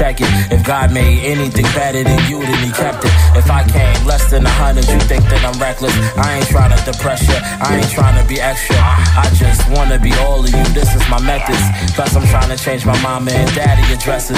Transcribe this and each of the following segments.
it. If God made anything better than you, then he kept it. If I came less than a hundred, you think that I'm reckless. I ain't trying to depress you, I ain't trying to be extra. I just wanna be all of you, this is my methods. Plus, I'm trying to change my mama and daddy addresses.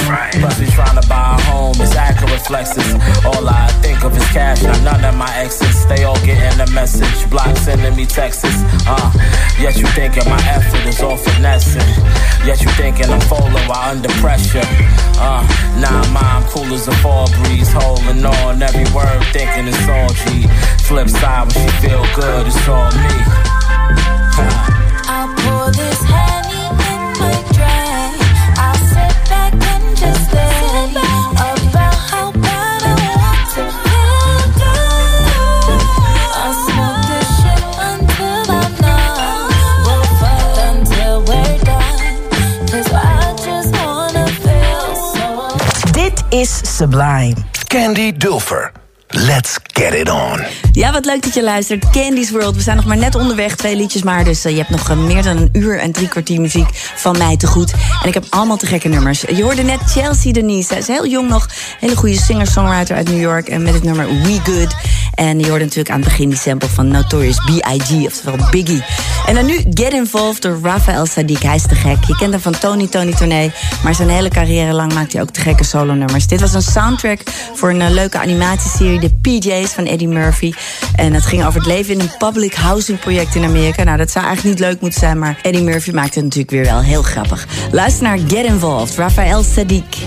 Candy Dulfer. Let's get it on. Ja, wat leuk dat je luistert. Candy's World. We zijn nog maar net onderweg, twee liedjes maar. Dus eh, je hebt nog eh, meer dan een uur en drie kwartier muziek van mij te goed. En ik heb allemaal te gekke nummers. Je hoorde net Chelsea Denise. Zij is heel jong nog. Hele goede singer-songwriter uit New York. En met het nummer We Good. En je hoorde natuurlijk aan het begin die sample van Notorious B.I.G. Oftewel Biggie. En dan nu Get Involved door Rafael Sadiq. Hij is te gek. Je kent hem van Tony Tony Tournee. Maar zijn hele carrière lang maakt hij ook te gekke solo-nummers. Dit was een soundtrack voor een eh, leuke animatieserie, De PJ's van Eddie Murphy. En het ging over het leven in een public housing project in Amerika. Nou, dat zou eigenlijk niet leuk moeten zijn, maar Eddie Murphy maakte het natuurlijk weer wel heel grappig. Luister naar Get Involved, Rafael Sadiq.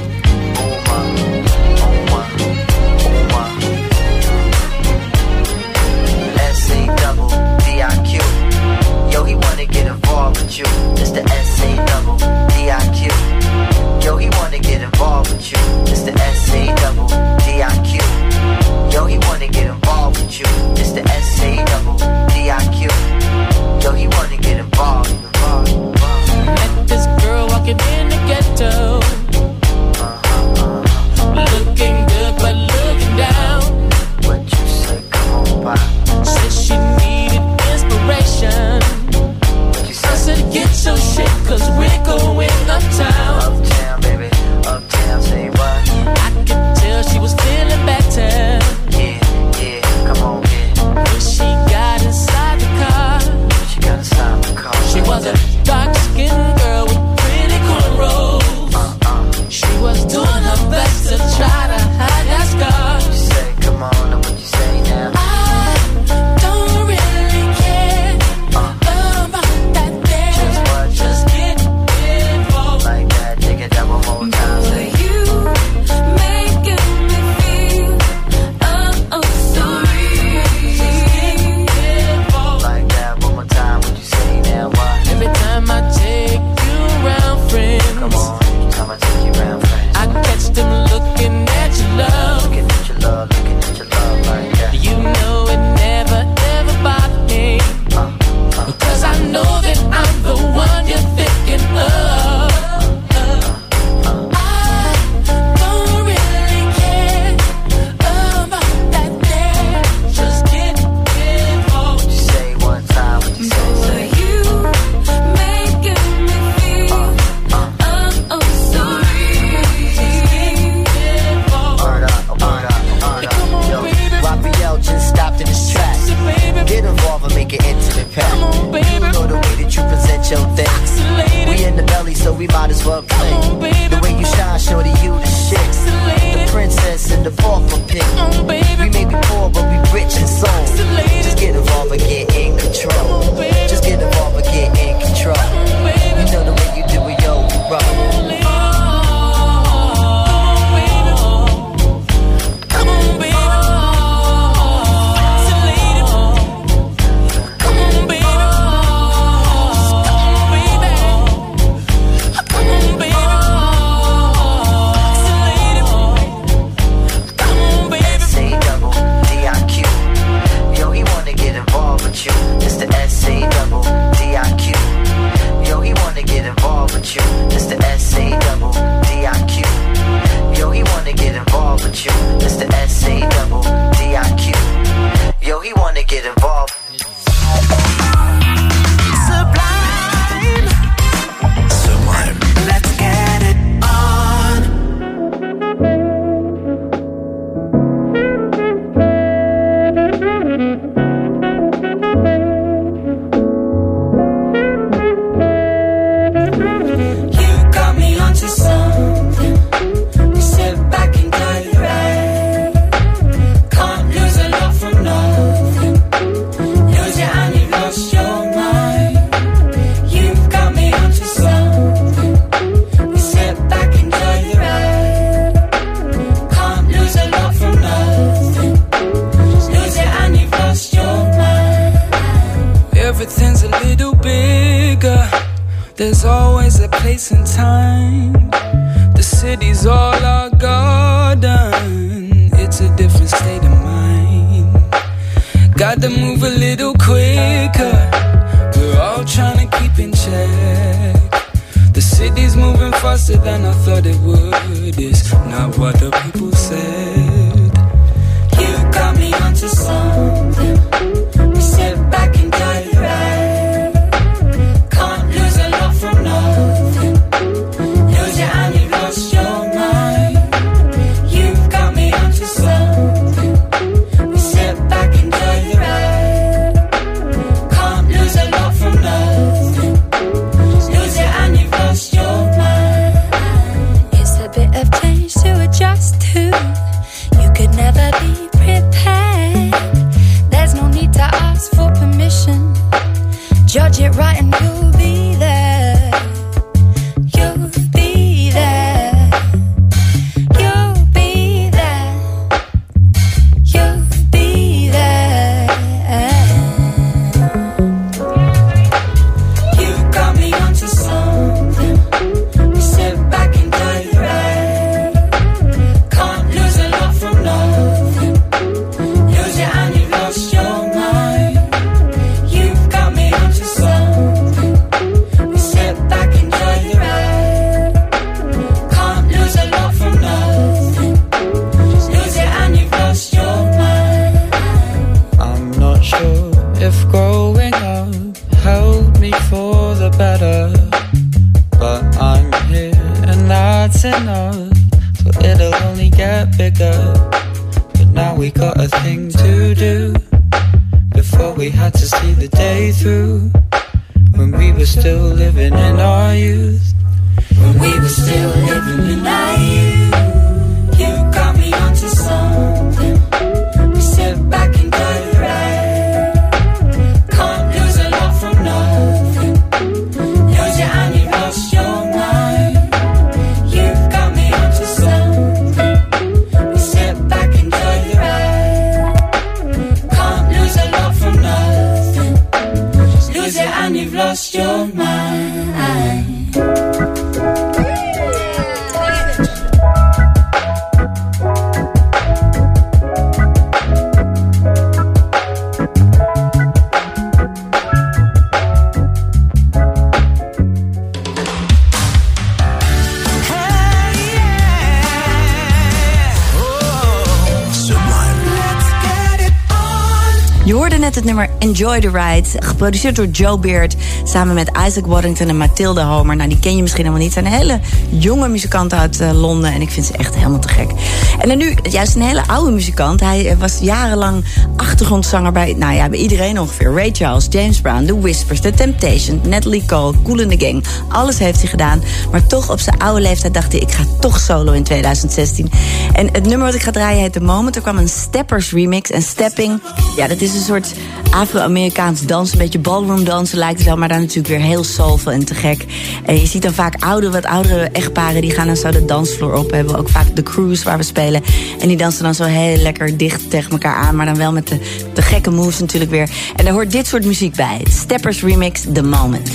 The geproduceerd door Joe Beard... samen met Isaac Waddington en Mathilde Homer. Nou, die ken je misschien helemaal niet. Het zijn hele jonge muzikanten uit eh, Londen en ik vind ze echt helemaal te gek. En dan nu juist een hele oude muzikant. Hij eh, was jarenlang achtergrondzanger bij, nou ja, bij iedereen ongeveer. Ray Charles, James Brown, The Whispers, The Temptations, Natalie Cole, Cool in the Gang. Alles heeft hij gedaan. Maar toch op zijn oude leeftijd dacht hij, ik ga toch solo in 2016. En het nummer wat ik ga draaien heet The Moment. Er kwam een Steppers remix. En stepping, ja, dat is een soort Afro-Amerikaans dans. Een beetje ballroom dansen lijkt het wel. Maar dan natuurlijk weer heel soulful en te gek. En je ziet dan vaak oude, wat oudere echtparen... die gaan dan zo de dansvloer op. We hebben ook vaak de cruise waar we spelen. En die dansen dan zo heel lekker dicht tegen elkaar aan. Maar dan wel met de, de gekke moves natuurlijk weer. En daar hoort dit soort muziek bij. Steppers remix The Moment.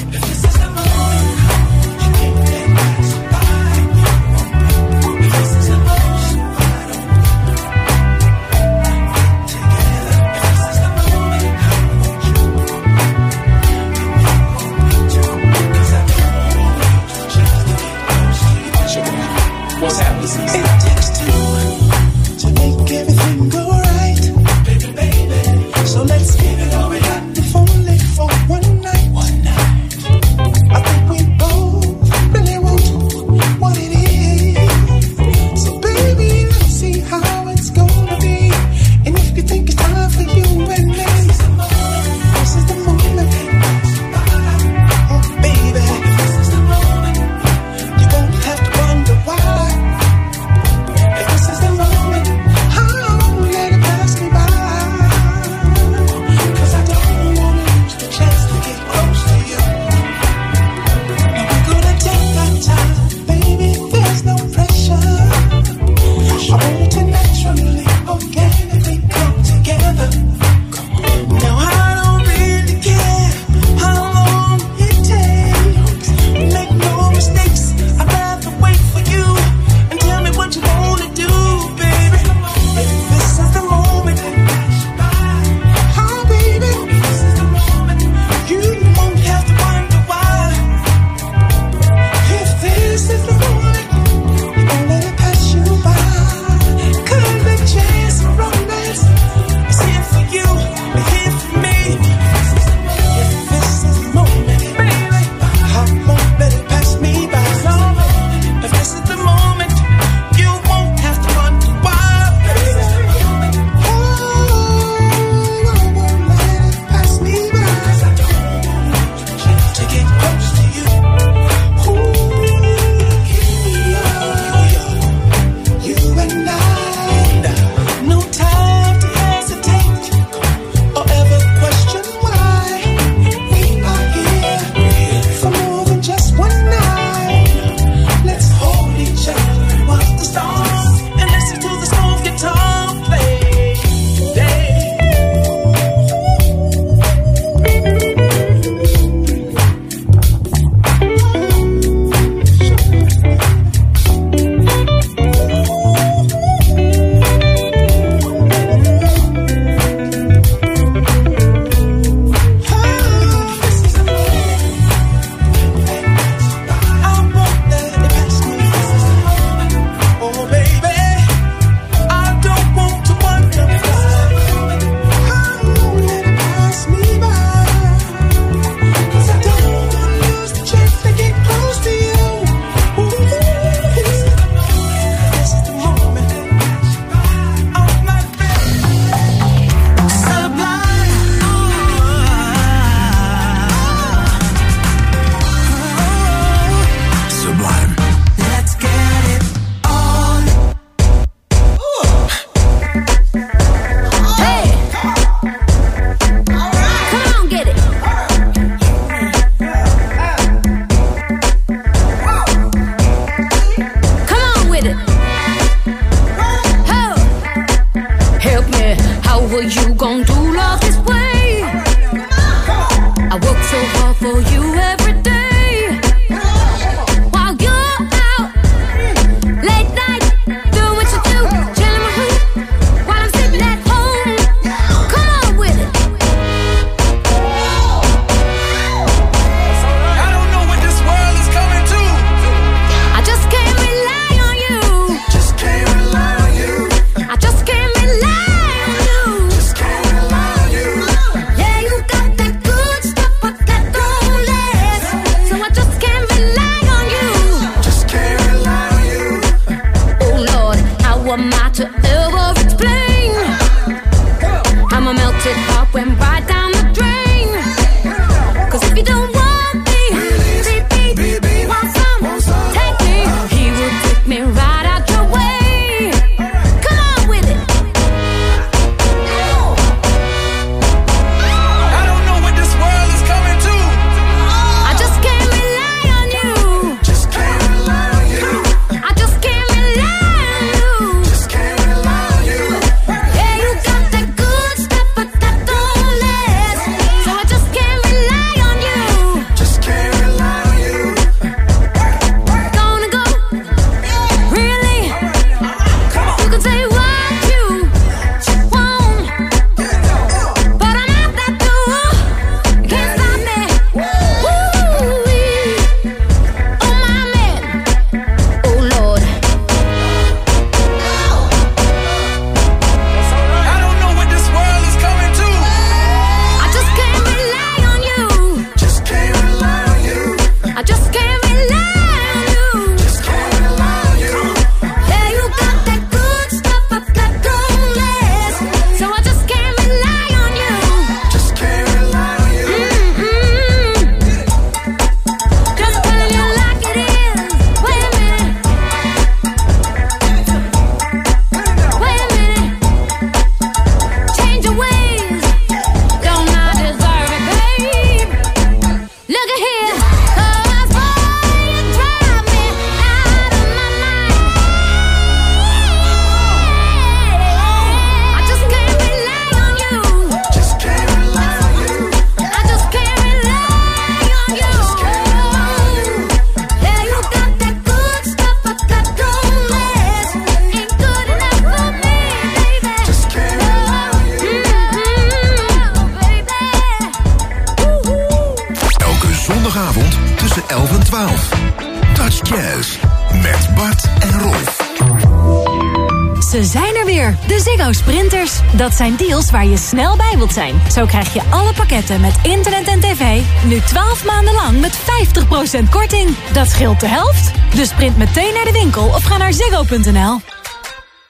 Snel bij wilt zijn. Zo krijg je alle pakketten met internet en tv... nu 12 maanden lang met 50% korting. Dat scheelt de helft. Dus sprint meteen naar de winkel of ga naar ziggo.nl.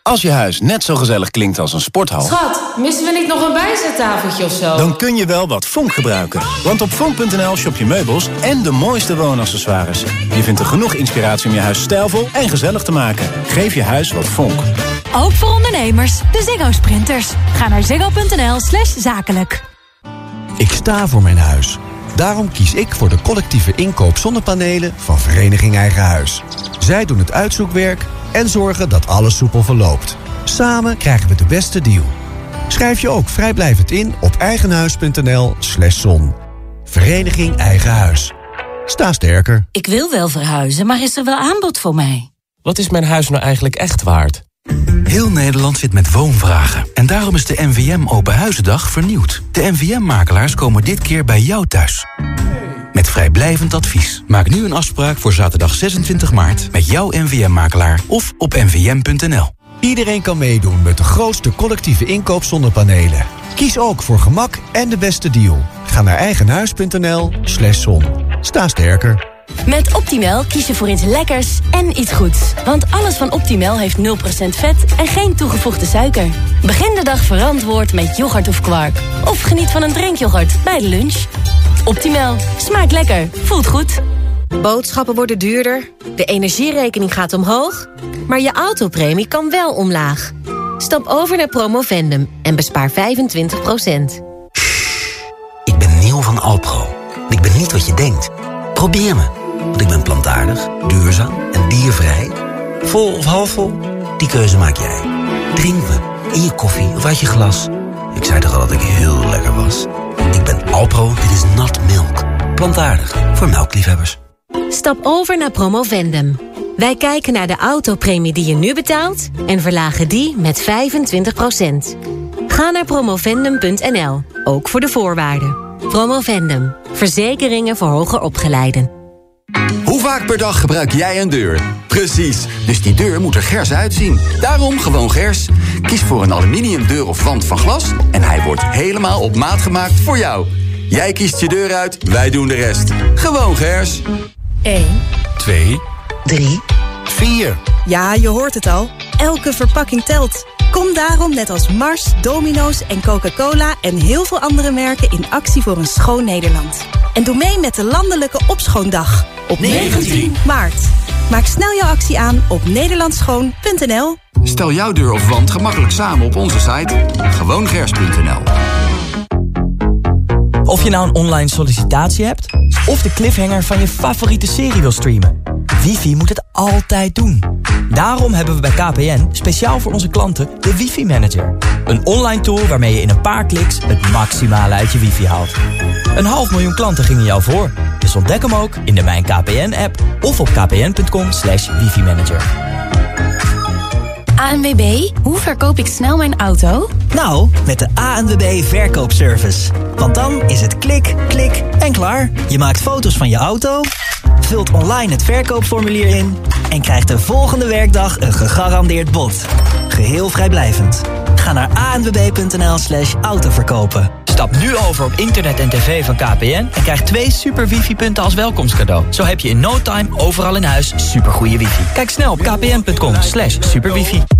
Als je huis net zo gezellig klinkt als een sporthal... Schat, missen we niet nog een bijzettafeltje of zo? dan kun je wel wat Vonk gebruiken. Want op Vonk.nl shop je meubels en de mooiste woonaccessoires. Je vindt er genoeg inspiratie om je huis stijlvol en gezellig te maken. Geef je huis wat Vonk. Ook voor ondernemers, de Ziggo Sprinters. Ga naar ziggo.nl slash zakelijk. Ik sta voor mijn huis. Daarom kies ik voor de collectieve inkoop zonnepanelen van Vereniging Eigen Huis. Zij doen het uitzoekwerk en zorgen dat alles soepel verloopt. Samen krijgen we de beste deal. Schrijf je ook vrijblijvend in op eigenhuis.nl slash zon. Vereniging Eigen Huis. Sta sterker. Ik wil wel verhuizen, maar is er wel aanbod voor mij? Wat is mijn huis nou eigenlijk echt waard? Heel Nederland zit met woonvragen. En daarom is de NVM Open Huizendag vernieuwd. De NVM-makelaars komen dit keer bij jou thuis. Met vrijblijvend advies. Maak nu een afspraak voor zaterdag 26 maart... met jouw NVM-makelaar of op nvm.nl. Iedereen kan meedoen met de grootste collectieve inkoop zonnepanelen. Kies ook voor gemak en de beste deal. Ga naar eigenhuis.nl slash zon. Sta sterker. Met Optimal kies je voor iets lekkers en iets goeds. Want alles van Optimal heeft 0% vet en geen toegevoegde suiker. Begin de dag verantwoord met yoghurt of kwark. Of geniet van een drinkyoghurt bij de lunch. Optimal. Smaakt lekker. Voelt goed. Boodschappen worden duurder, de energierekening gaat omhoog... maar je autopremie kan wel omlaag. Stap over naar Promovendum en bespaar 25% Ik ben Neil van Alpro. Ik ben niet wat je denkt. Probeer me. Want ik ben plantaardig, duurzaam en diervrij. Vol of halfvol, die keuze maak jij. Drink me. In je koffie of uit je glas. Ik zei toch al dat ik heel lekker was? Ik ben Alpro, dit is nat milk. Plantaardig, voor melkliefhebbers. Stap over naar Promovendum. Wij kijken naar de autopremie die je nu betaalt... en verlagen die met 25% Ga naar promovendum.nl, ook voor de voorwaarden. Promovendum, verzekeringen voor hoger opgeleiden. Hoe vaak per dag gebruik jij een deur? Precies, dus die deur moet er gers uitzien. Daarom gewoon gers. Kies voor een aluminium deur of wand van glas... en hij wordt helemaal op maat gemaakt voor jou. Jij kiest je deur uit, wij doen de rest. Gewoon gers. 1, 2, 3, 4. Ja, je hoort het al. Elke verpakking telt. Kom daarom net als Mars, Domino's en Coca-Cola en heel veel andere merken in actie voor een schoon Nederland. En doe mee met de landelijke opschoondag op 19 maart. Maak snel jouw actie aan op nederlandschoon.nl. Stel jouw deur of wand gemakkelijk samen op onze site. Gewoongers.nl Of je nou een online sollicitatie hebt... of de cliffhanger van je favoriete serie wil streamen. Wifi moet het altijd doen. Daarom hebben we bij KPN speciaal voor onze klanten de Wifi Manager. Een online tool waarmee je in een paar kliks het maximale uit je wifi haalt. Een half miljoen klanten gingen jou voor. Dus ontdek hem ook in de Mijn KPN-app of op kpn.com slash wifi-manager. ANWB, hoe verkoop ik snel mijn auto? Nou, met de ANWB Verkoopservice. Want dan is het klik, klik en klaar. Je maakt foto's van je auto, vult online het verkoopformulier in... en krijgt de volgende werkdag een gegarandeerd bod. Geheel vrijblijvend. Ga naar anwb.nl slash autoverkopen. Stap nu over op internet en tv van KPN en krijg twee super wifi-punten als welkomstcadeau. Zo heb je in no time overal in huis supergoeie wifi. Kijk snel op kpn.com slash superwifi.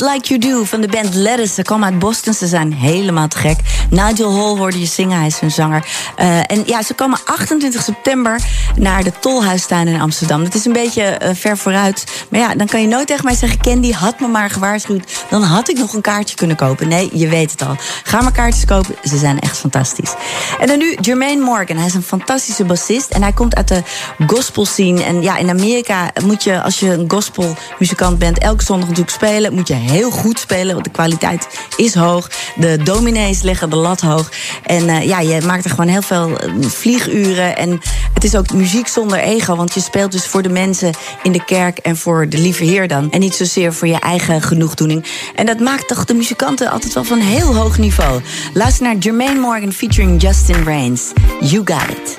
Like You Do van de band Lettuce. Ze komen uit Boston, ze zijn helemaal te gek. Nigel Hall hoorde je zingen, hij is hun zanger. Eh, en ja, ze komen 28 september naar de Tolhuistuin in Amsterdam. Dat is een beetje eh, ver vooruit. Maar ja, dan kan je nooit tegen mij zeggen... Candy had me maar gewaarschuwd. Dan had ik nog een kaartje kunnen kopen. Nee, je weet het al. Ga maar kaartjes kopen, ze zijn echt fantastisch. En dan nu Jermaine Morgan. Hij is een fantastische bassist. En hij komt uit de gospel scene. En ja, in Amerika moet je, als je een gospelmuzikant bent... elke zondag natuurlijk spelen. Moet je heel goed spelen, want de kwaliteit is hoog. De dominees leggen de lat hoog. En eh, ja, je maakt er gewoon heel veel eh, vlieguren. En het is ook muziek zonder ego. Want je speelt dus voor de mensen in de kerk en voor de lieve Heer dan. En niet zozeer voor je eigen genoegdoening. En dat maakt toch de muzikanten altijd wel van heel hoog niveau. Luister naar Jermaine Morgan featuring Justin Rains. You got it.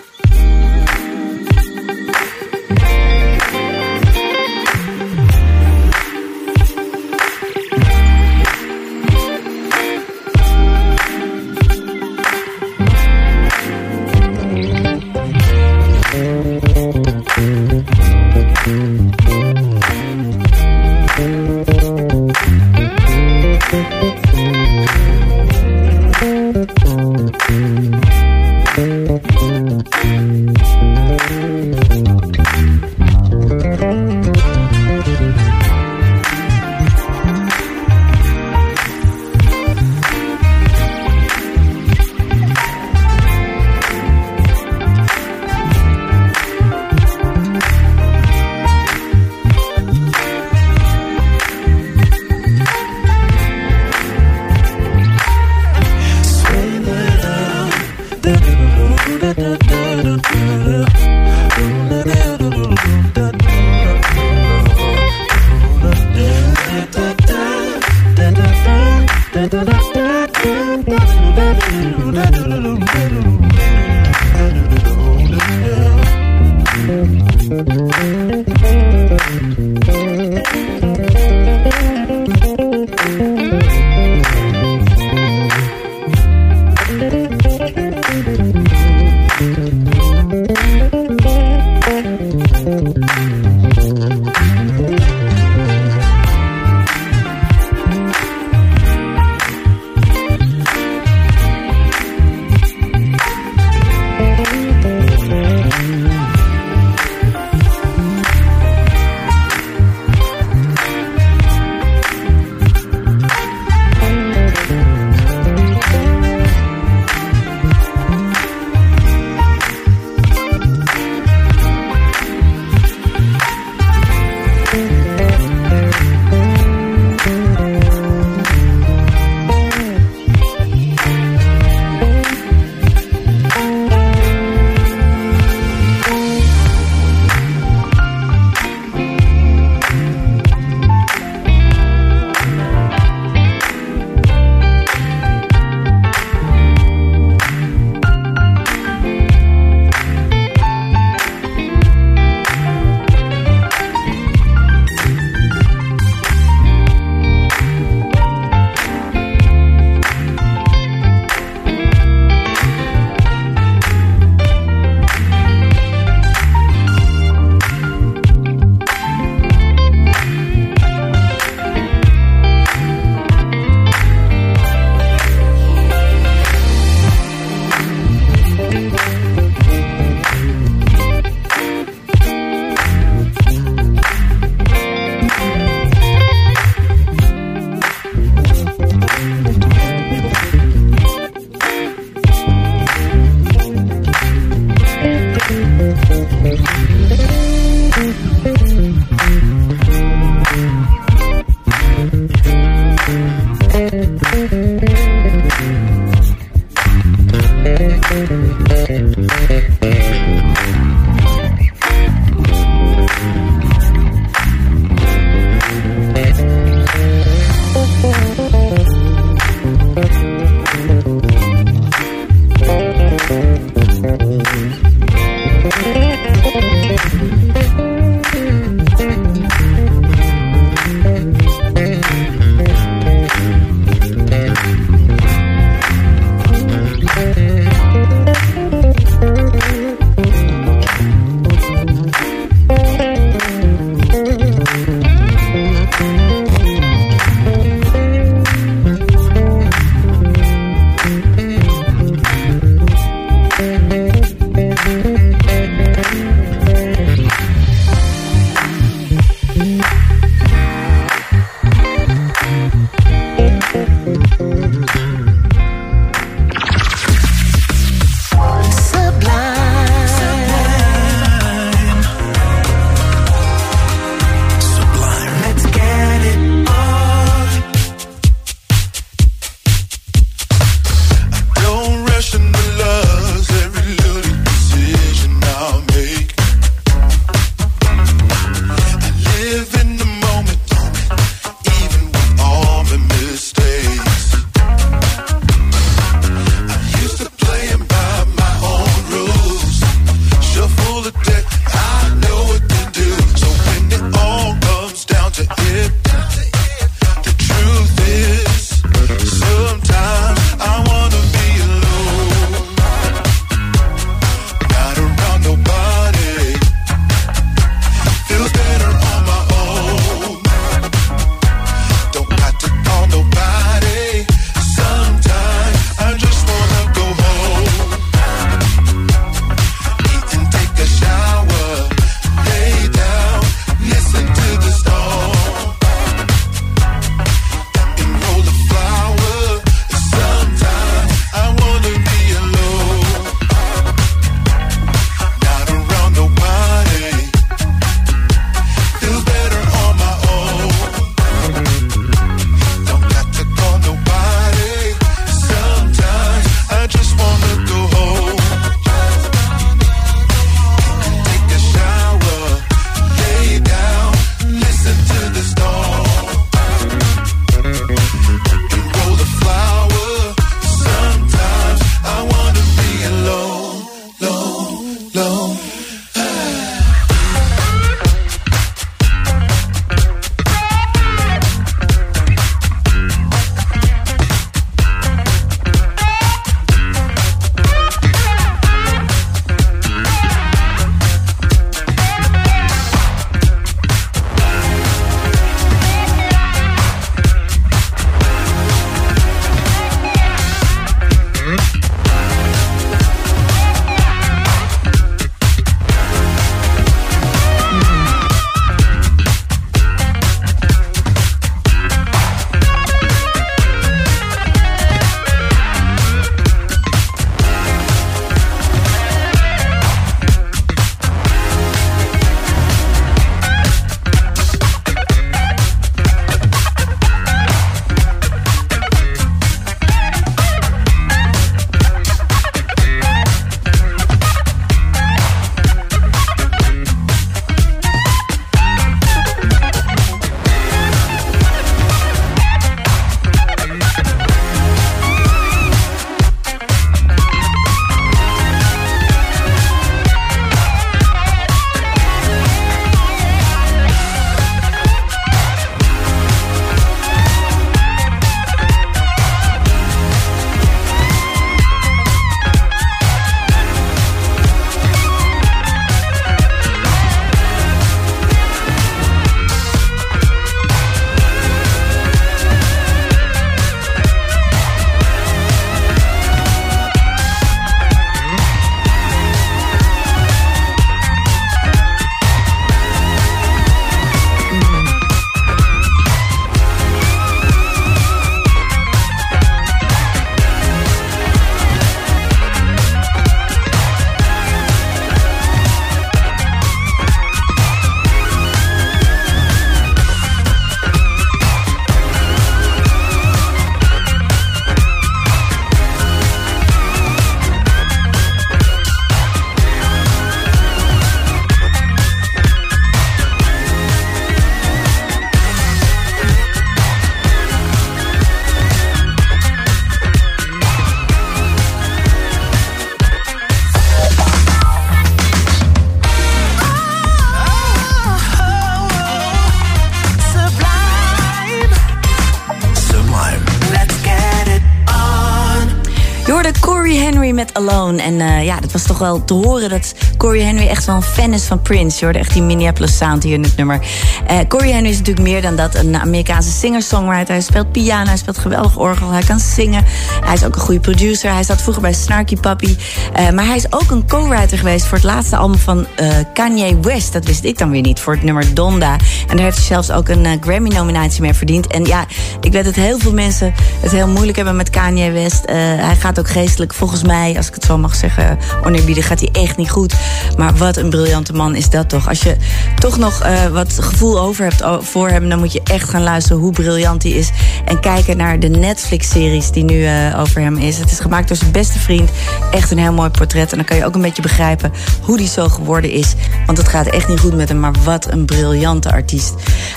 En eh, ja, dat was toch wel te horen dat Corey Henry echt wel een fan is van Prince. Je echt die Minneapolis sound hier in het nummer. Eh Corey Henry is natuurlijk meer dan dat. Een Amerikaanse singer-songwriter. Hij speelt piano, hij speelt geweldig orgel. Hij kan zingen. Hij is ook een goede producer. Hij zat vroeger bij Snarky Puppy. Eh, maar hij is ook een co-writer geweest voor het laatste album van eh, Kanye West. Dat wist ik dan weer niet, voor het nummer Donda. En daar heeft hij zelfs ook een Grammy-nominatie mee verdiend. En ja, ik weet dat heel veel mensen het heel moeilijk hebben met Kanye West. Hij gaat ook geestelijk, volgens mij, als ik het zo mag zeggen, oneerbiedig, gaat hij echt niet goed. Maar wat een briljante man is dat toch. Als je toch nog eh, wat gevoel over hebt voor hem, dan moet je echt gaan luisteren hoe briljant hij is. En kijken naar de Netflix-series die nu eh, over hem is. Het is gemaakt door zijn beste vriend. Echt een heel mooi portret. En dan kan je ook een beetje begrijpen hoe hij zo geworden is. Want het gaat echt niet goed met hem, maar wat een briljante artiest.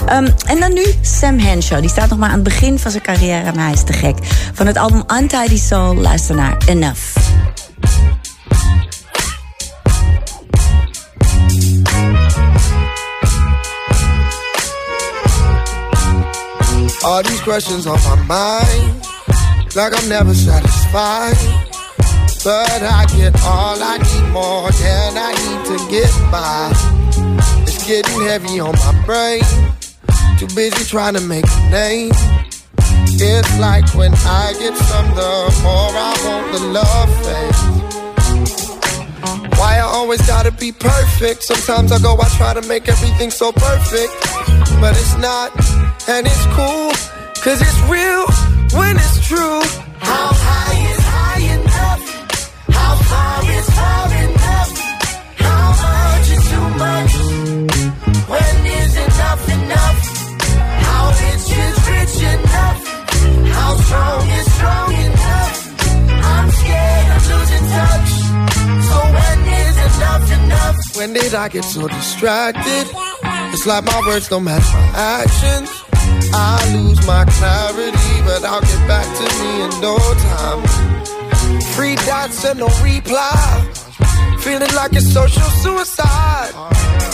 Ehm, en dan nu Sam Henshaw. Die staat nog maar aan het begin van zijn carrière, maar hij is te gek. Van het album Untidy Soul, luister naar Enough. All these questions on my mind, like I'm never satisfied. But I get all I need more than I need to get by. It's getting heavy on my brain. Too busy trying to make a name. It's like when I get some, the more I want the love fades. Why I always gotta be perfect? Sometimes I go, I try to make everything so perfect, but it's not, and it's cool, cause it's real when it's true. How high is high enough? How far is far enough? How much is too much? When is enough enough? How rich is rich enough? How strong is strong enough? I'm scared of losing touch. So when is enough enough? When did I get so distracted? It's like my words don't match my actions. I lose my clarity, but I'll get back to me in no time. Three dots and no reply. Feeling like it's social suicide.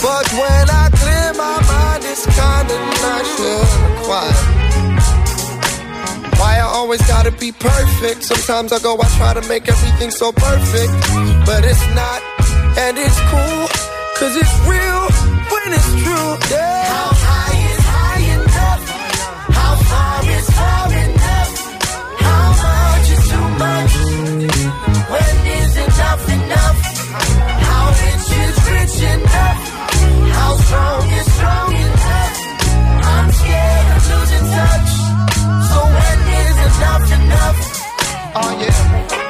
But when I clear my mind, it's kinda nice and quiet. Why I always gotta be perfect? Sometimes I go, I try to make everything so perfect. But it's not, and it's cool, cause it's real when it's true. Yeah. How high is high enough? How far is far enough? How much is too much? When is enough enough? How rich is rich enough? How strong is strong enough? I'm scared of losing touch. So when is enough enough? Oh yeah.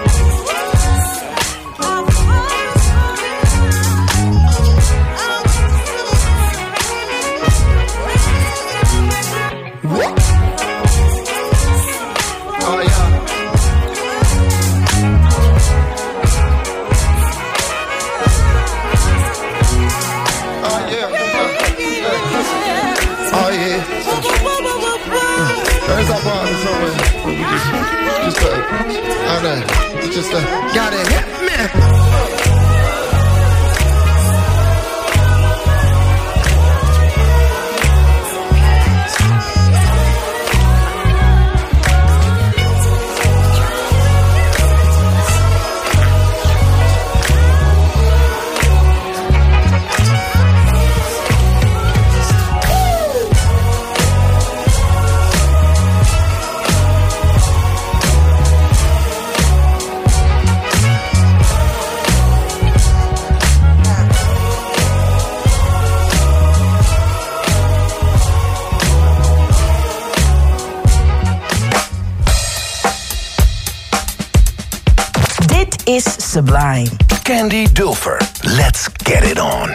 Just a, I a, alright, just a, gotta hit me. Sublime. Candy Dulfer. Let's get it on.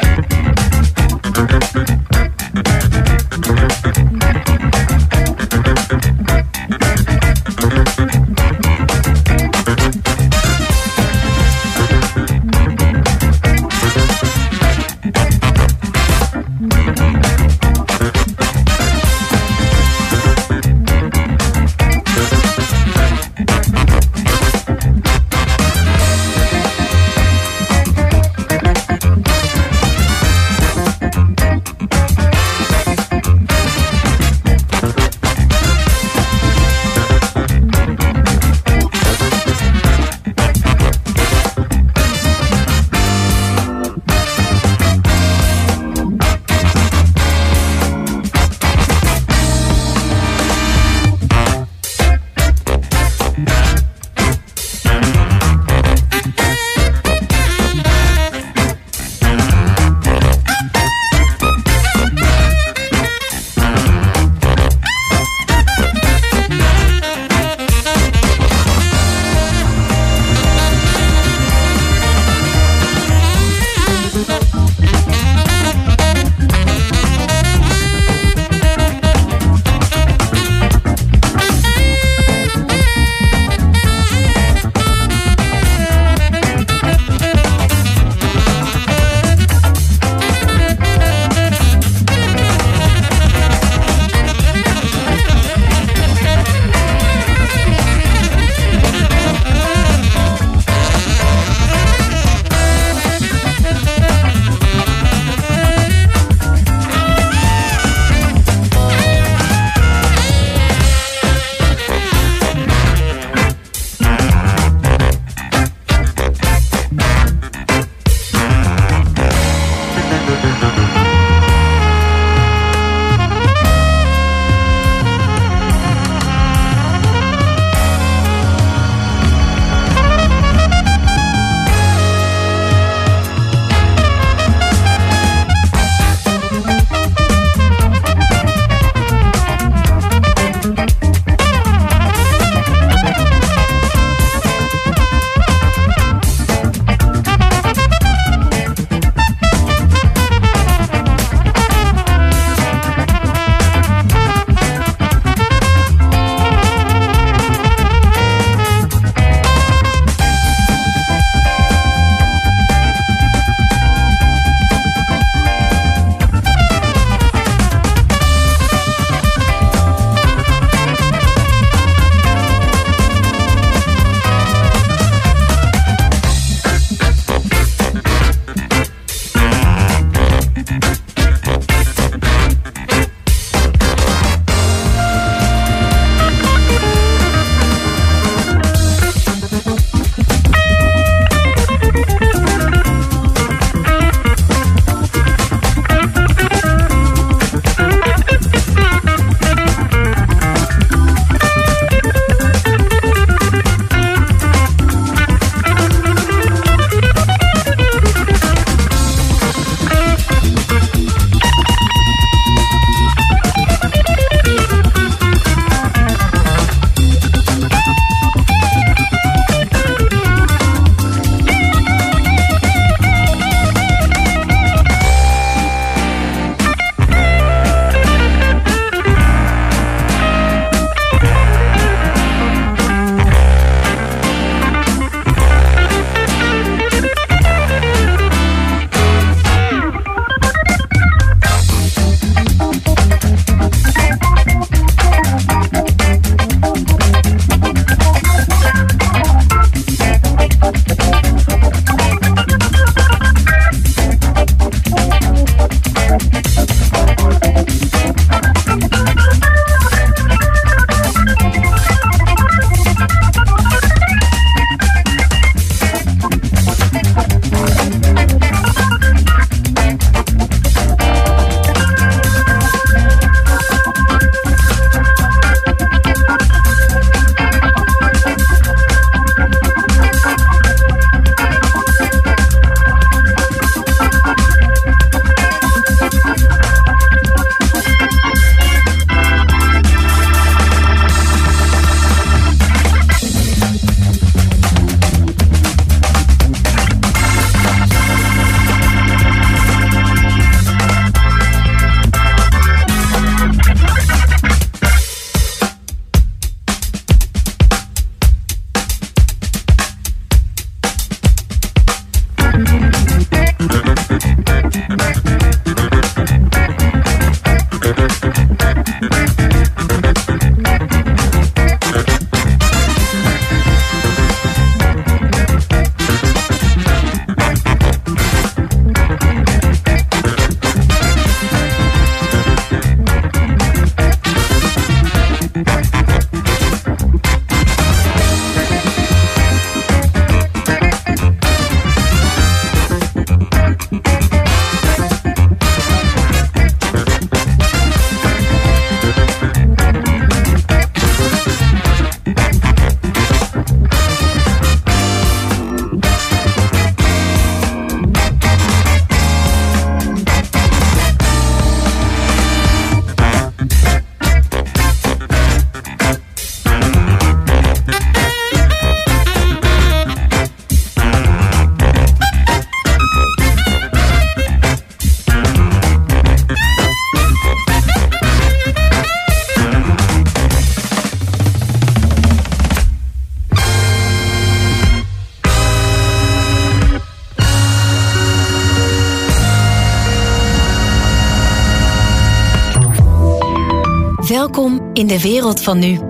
Welkom in de wereld van nu.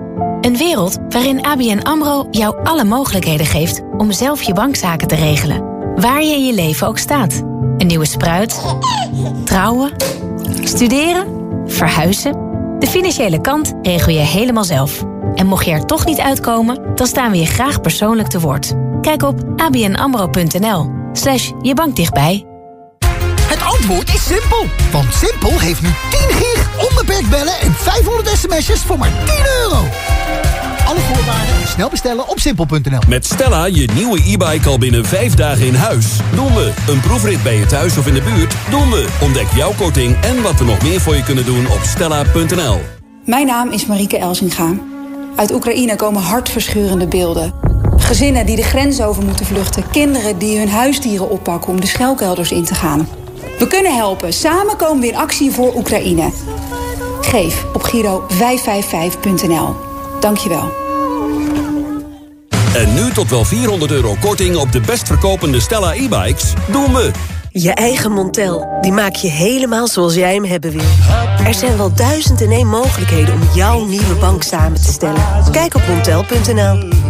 Een wereld waarin ABN AMRO jou alle mogelijkheden geeft... om zelf je bankzaken te regelen. Waar je in je leven ook staat. Een nieuwe spruit? Trouwen? Studeren? Verhuizen? De financiële kant regel je helemaal zelf. En mocht je er toch niet uitkomen, dan staan we je graag persoonlijk te woord. Kijk op abnamro.nl slash je. Het antwoord is simpel. Want Simpel heeft nu 10 gig, onbeperkt bellen en 500 sms'jes voor maar 10 euro. Alle voorwaarden en snel bestellen op simpel.nl. Met Stella je nieuwe e-bike al binnen 5 dagen in huis. Doen we. Een proefrit bij je thuis of in de buurt? Doen we. Ontdek jouw korting en wat we nog meer voor je kunnen doen op stella.nl. Mijn naam is Marieke Elsinga. Uit Oekraïne komen hartverscheurende beelden. Gezinnen die de grens over moeten vluchten. Kinderen die hun huisdieren oppakken om de schelkelders in te gaan. We kunnen helpen. Samen komen we in actie voor Oekraïne. Geef op Giro 555.nl. Dankjewel. En nu tot wel 400 euro korting op de best verkopende Stella e-bikes? Doen we. Je eigen Montel, die maak je helemaal zoals jij hem hebben wil. Er zijn wel duizend en één mogelijkheden om jouw nieuwe bank samen te stellen. Kijk op montel.nl.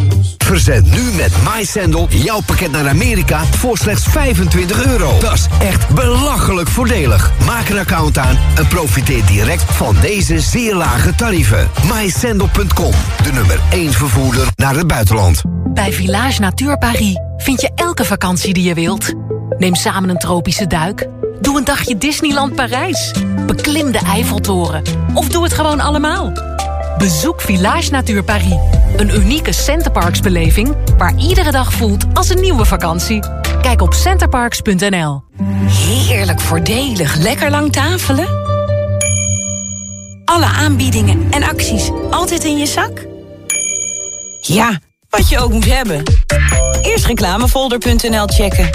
Verzend nu met MySandel jouw pakket naar Amerika voor slechts 25 euro. Dat is echt belachelijk voordelig. Maak een account aan en profiteer direct van deze zeer lage tarieven. MySandel.com, de nummer 1 vervoerder naar het buitenland. Bij Village Natuur Paris vind je elke vakantie die je wilt. Neem samen een tropische duik. Doe een dagje Disneyland Parijs. Beklim de Eiffeltoren. Of doe het gewoon allemaal. Bezoek Village Natuur Paris. Een unieke Centerparks-beleving... waar iedere dag voelt als een nieuwe vakantie. Kijk op centerparks.nl. Heerlijk voordelig. Lekker lang tafelen. Alle aanbiedingen en acties altijd in je zak? Ja, wat je ook moet hebben. Eerst reclamefolder.nl checken.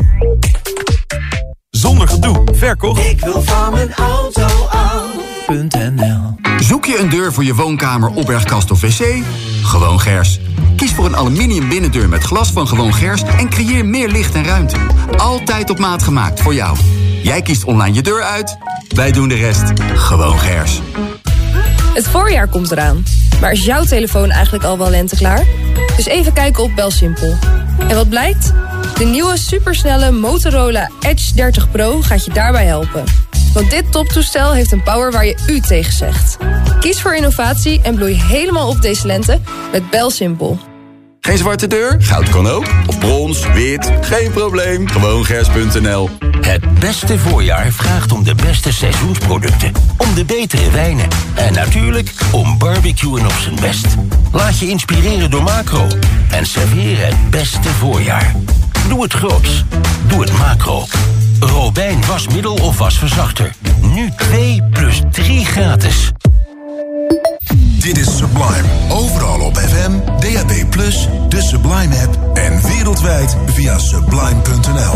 Zonder gedoe. Verkocht. Ik wil van mijn auto af.nl Zoek je een deur voor je woonkamer, opbergkast of wc? Gewoon Gers. Kies voor een aluminium binnendeur met glas van Gewoon Gers... en creëer meer licht en ruimte. Altijd op maat gemaakt voor jou. Jij kiest online je deur uit, wij doen de rest. Gewoon Gers. Het voorjaar komt eraan. Maar is jouw telefoon eigenlijk al wel lenteklaar? Dus even kijken op Belsimpel. En wat blijkt? De nieuwe supersnelle Motorola Edge 30 Pro gaat je daarbij helpen. Want dit toptoestel heeft een power waar je u tegen zegt. Kies voor innovatie en bloei helemaal op deze lente met Belsimpel. Geen zwarte deur? Goud kan ook. Of brons, wit, geen probleem. Gewoon gers.nl. Het beste voorjaar vraagt om de beste seizoensproducten. Om de betere wijnen. En natuurlijk om barbecuen op zijn best. Laat je inspireren door Macro. En serveer het beste voorjaar. Doe het groots. Doe het macro. Robijn wasmiddel of wasverzachter. Nu 2 plus 3 gratis. Dit is Sublime. Overal op FM, DAB+, de Sublime-app en wereldwijd via sublime.nl.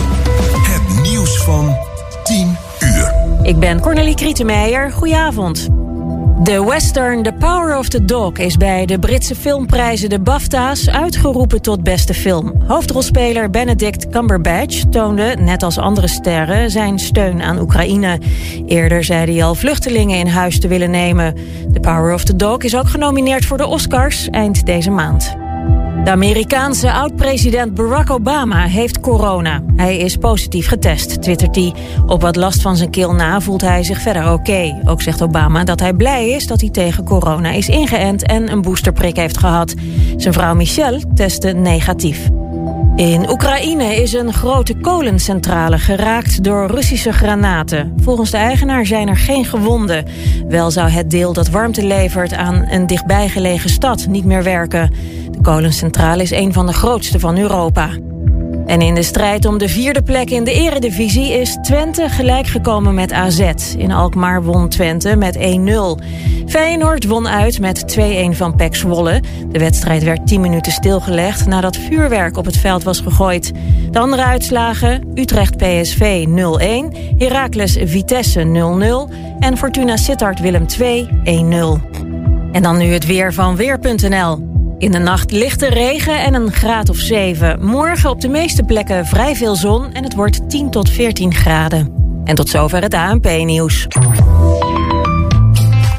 Het nieuws van 10 uur. Ik ben Cornelie Krietenmeijer. Goedenavond. De western The Power of the Dog is bij de Britse filmprijzen de BAFTA's uitgeroepen tot beste film. Hoofdrolspeler Benedict Cumberbatch toonde, net als andere sterren, zijn steun aan Oekraïne. Eerder zei hij al vluchtelingen in huis te willen nemen. The Power of the Dog is ook genomineerd voor de Oscars eind deze maand. De Amerikaanse oud-president Barack Obama heeft corona. Hij is positief getest, twittert hij. Op wat last van zijn keel na voelt hij zich verder oké. Ook zegt Obama dat hij blij is dat hij tegen corona is ingeënt... en een boosterprik heeft gehad. Zijn vrouw Michelle testte negatief. In Oekraïne is een grote kolencentrale geraakt door Russische granaten. Volgens de eigenaar zijn er geen gewonden. Wel zou het deel dat warmte levert aan een dichtbijgelegen stad niet meer werken. De kolencentrale is een van de grootste van Europa. En in de strijd om de vierde plek in de eredivisie is Twente gelijk gekomen met AZ. In Alkmaar won Twente met 1-0. Feyenoord won uit met 2-1 van PEC Zwolle. De wedstrijd werd 10 minuten stilgelegd nadat vuurwerk op het veld was gegooid. De andere uitslagen Utrecht PSV 0-1, Heracles Vitesse 0-0 en Fortuna Sittard Willem 2 1-0. En dan nu het weer van Weer.nl. In de nacht lichte regen en een graad of 7. Morgen op de meeste plekken vrij veel zon en het wordt 10 tot 14 graden. En tot zover het ANP-nieuws.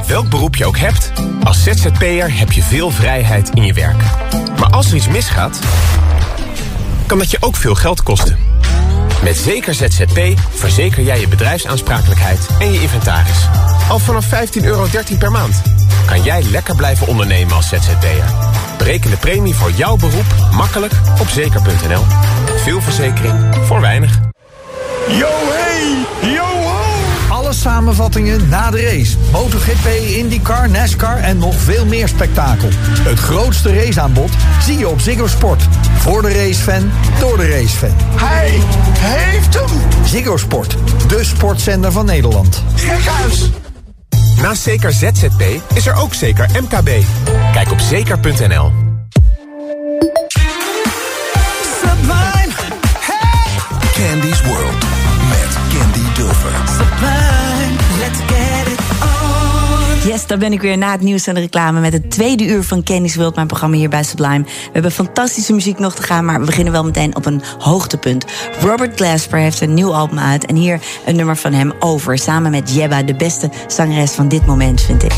Welk beroep je ook hebt, als ZZP'er heb je veel vrijheid in je werk. Maar als er iets misgaat, kan dat je ook veel geld kosten. Met Zeker ZZP verzeker jij je bedrijfsaansprakelijkheid en je inventaris. Al vanaf 15,13 euro per maand kan jij lekker blijven ondernemen als ZZP'er. Bereken de premie voor jouw beroep makkelijk op zeker.nl. Veel verzekering voor weinig. Yo! Samenvattingen na de race. MotoGP, IndyCar, NASCAR en nog veel meer spektakel. Het grootste raceaanbod zie je op Ziggo Sport. Voor de racefan, door de racefan. Hij heeft hem! Ziggo Sport, de sportzender van Nederland. Uit! Naast zeker ZZP is er ook zeker MKB. Kijk op zeker.nl. Candy's World met Candy Dulfer. Yes, daar ben ik weer na het nieuws en de reclame met het tweede uur van Candy's World, mijn programma hier bij Sublime. We hebben fantastische muziek nog te gaan, maar we beginnen wel meteen op een hoogtepunt. Robert Glasper heeft een nieuw album uit en hier een nummer van hem over, samen met Jebba, de beste zangeres van dit moment, vind ik.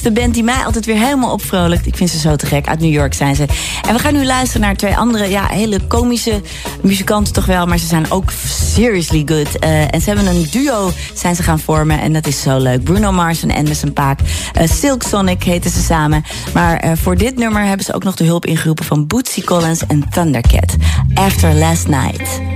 de band die mij altijd weer helemaal opvrolijkt. Ik vind ze zo te gek. Uit New York zijn ze. En we gaan nu luisteren naar twee andere ja, hele komische muzikanten toch wel. Maar ze zijn ook seriously good. Eh, en ze hebben een duo zijn ze gaan vormen. En dat is zo leuk. Bruno Mars en Anderson Paak. Uh, Silk Sonic heten ze samen. Maar eh, voor dit nummer hebben ze ook nog de hulp ingeroepen van Bootsy Collins en Thundercat. After Last Night.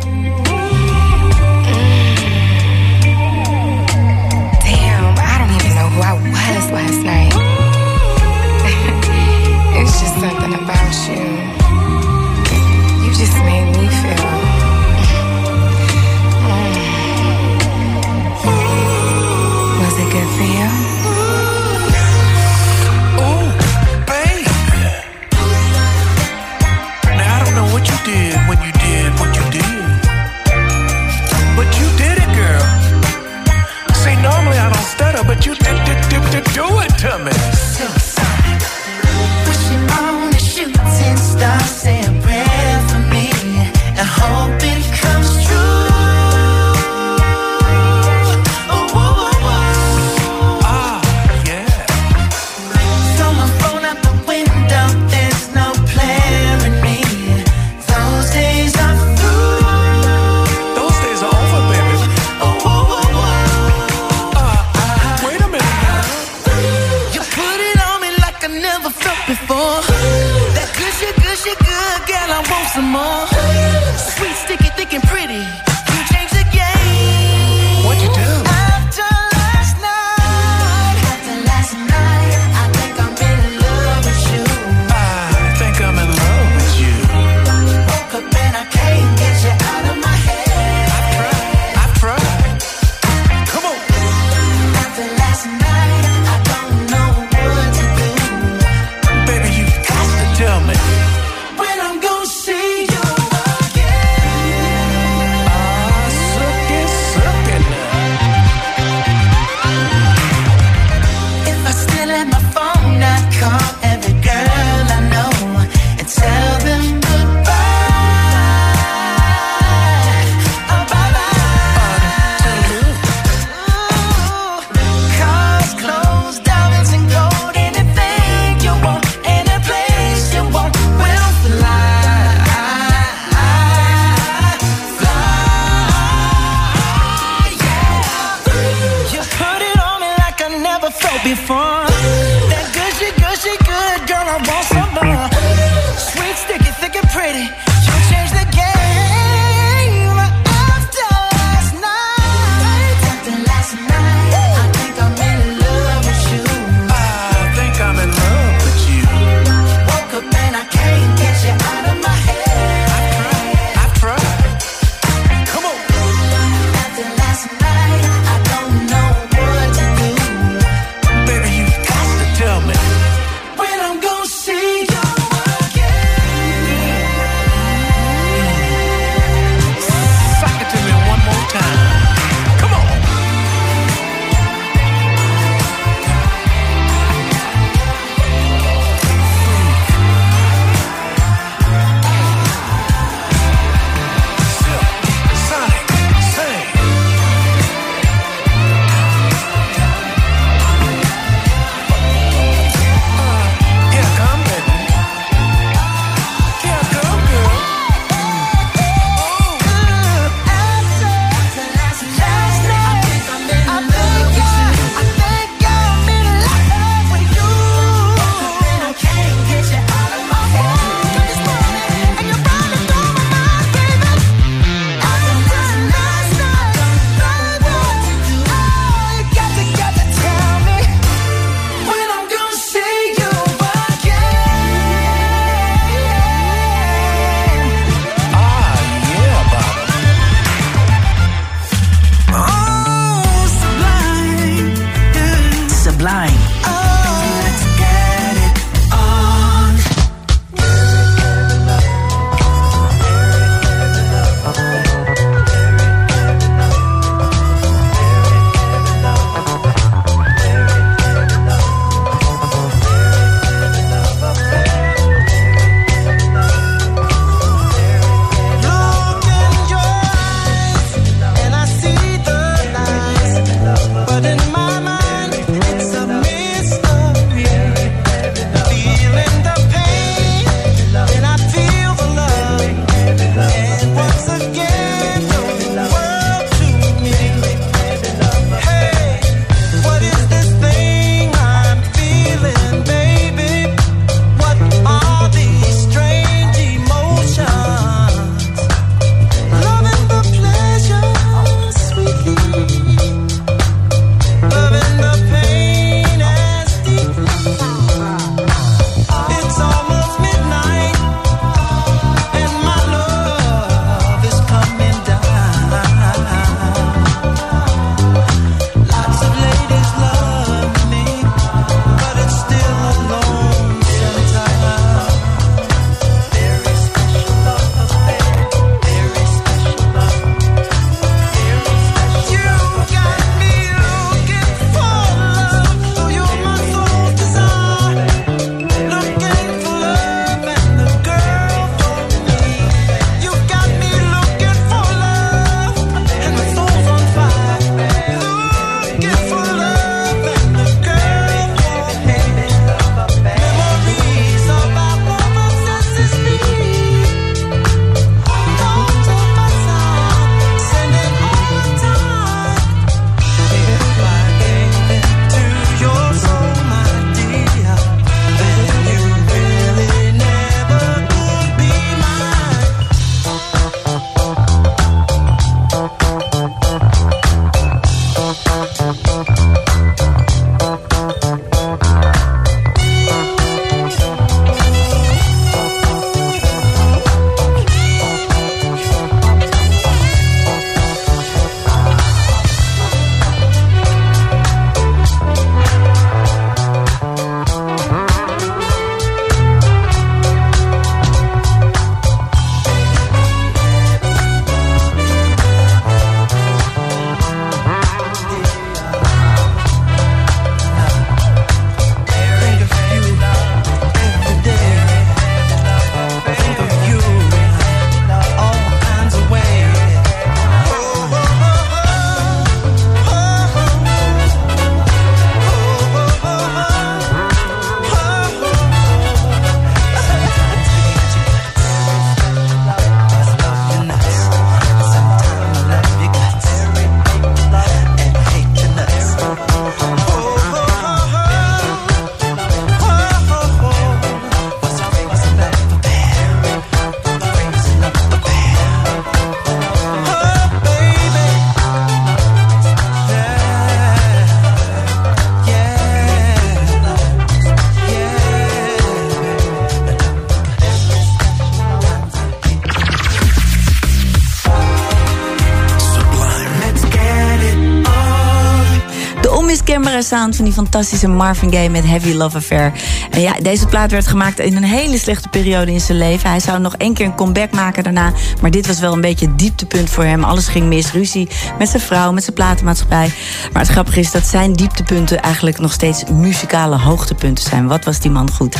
sound van die fantastische Marvin Gaye met Heavy Love Affair. En ja, deze plaat werd gemaakt in een hele slechte periode in zijn leven. Hij zou nog één keer een comeback maken daarna. Maar dit was wel een beetje het dieptepunt voor hem. Alles ging mis. Ruzie met zijn vrouw, met zijn platenmaatschappij. Maar het grappige is dat zijn dieptepunten eigenlijk nog steeds muzikale hoogtepunten zijn. Wat was die man goed?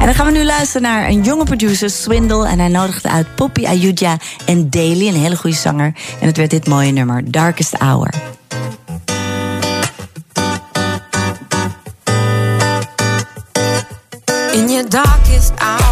En dan gaan we nu luisteren naar een jonge producer, Swindle. En hij nodigde uit Poppy Ayudja en Daly, een hele goede zanger. En het werd dit mooie nummer, Darkest Hour. I'm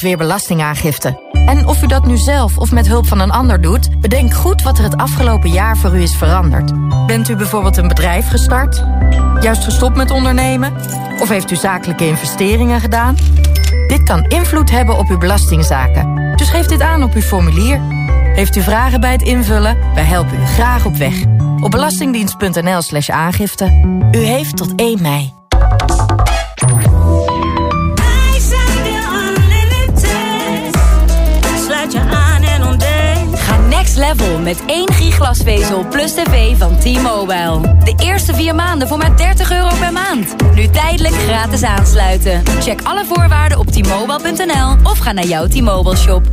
weer belastingaangifte. En of u dat nu zelf of met hulp van een ander doet... bedenk goed wat er het afgelopen jaar voor u is veranderd. Bent u bijvoorbeeld een bedrijf gestart? Juist gestopt met ondernemen? Of heeft u zakelijke investeringen gedaan? Dit kan invloed hebben op uw belastingzaken. Dus geef dit aan op uw formulier. Heeft u vragen bij het invullen? Wij helpen u graag op weg. Op belastingdienst.nl slash aangifte. U heeft tot 1 mei. Met 1 giglasvezel plus tv van T-Mobile. De eerste vier maanden voor maar 30 euro per maand. Nu tijdelijk gratis aansluiten. Check alle voorwaarden op t-mobile.nl of ga naar jouw T-Mobile shop.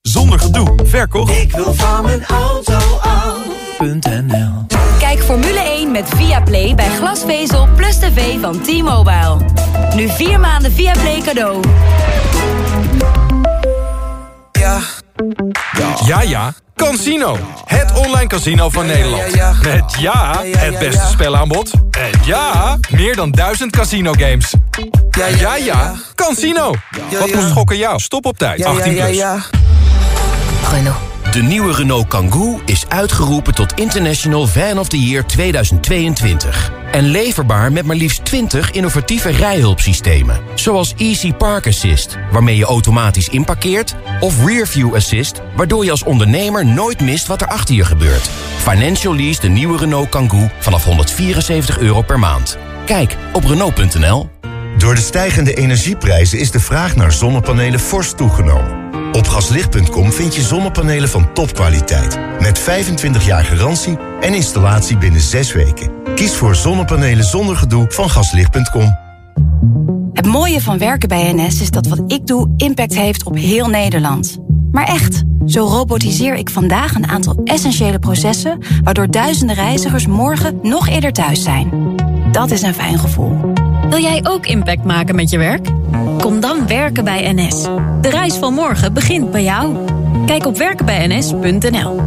Zonder gedoe. Verkocht. Ik wil van mijn auto af.nl Kijk Formule 1 met Viaplay bij glasvezel plus tv van T-Mobile. Nu vier maanden Viaplay cadeau. Ja, ja. Casino. Het online casino van Nederland. Met ja, het beste spelaanbod. En ja, meer dan duizend casino games. Ja, ja. Casino. Wat kost gokken jou? Stop op tijd. 18 plus. Renault. De nieuwe Renault Kangoo is uitgeroepen tot International Fan of the Year 2022. En leverbaar met maar liefst 20 innovatieve rijhulpsystemen. Zoals Easy Park Assist, waarmee je automatisch inparkeert... of Rearview Assist, waardoor je als ondernemer nooit mist wat er achter je gebeurt. Financial Lease de nieuwe Renault Kangoo vanaf 174 euro per maand. Kijk op Renault.nl. Door de stijgende energieprijzen is de vraag naar zonnepanelen fors toegenomen. Op gaslicht.com vind je zonnepanelen van topkwaliteit. Met 25 jaar garantie en installatie binnen 6 weken. Kies voor zonnepanelen zonder gedoe van gaslicht.com. Het mooie van werken bij NS is dat wat ik doe impact heeft op heel Nederland. Maar echt, zo robotiseer ik vandaag een aantal essentiële processen... waardoor duizenden reizigers morgen nog eerder thuis zijn. Dat is een fijn gevoel. Wil jij ook impact maken met je werk? Kom dan werken bij NS. De reis van morgen begint bij jou. Kijk op werkenbijns.nl.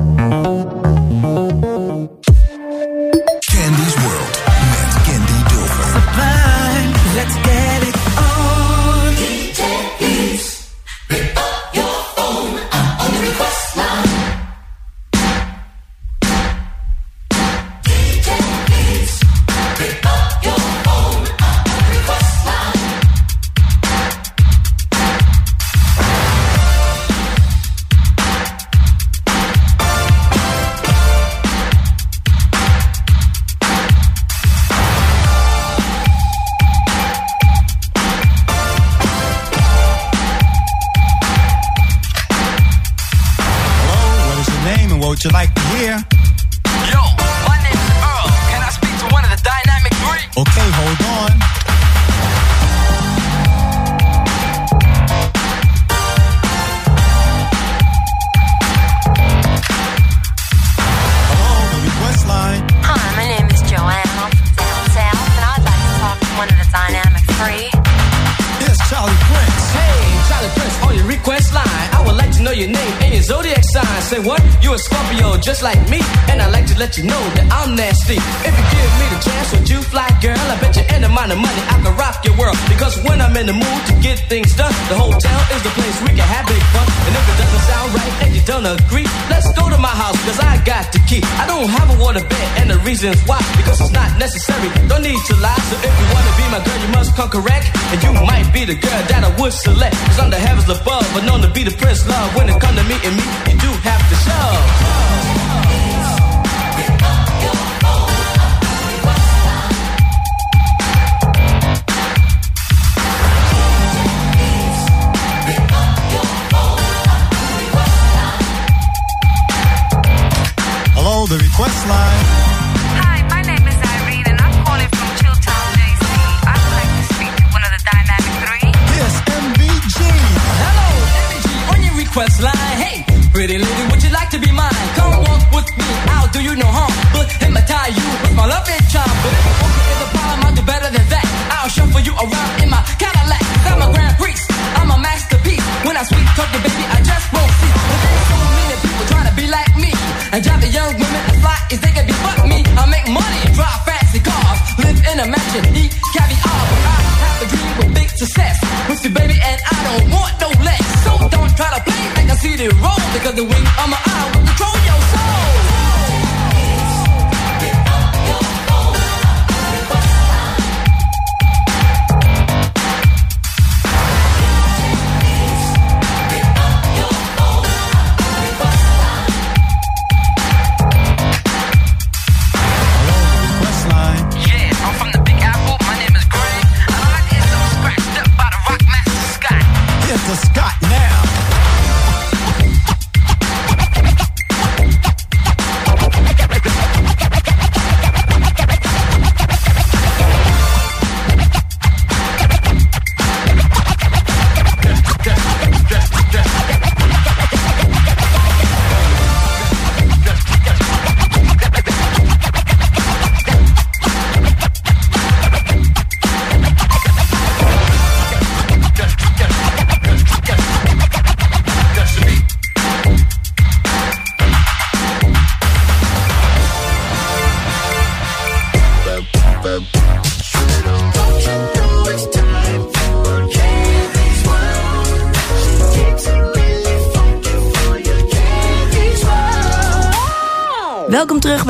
got the wing on my eye.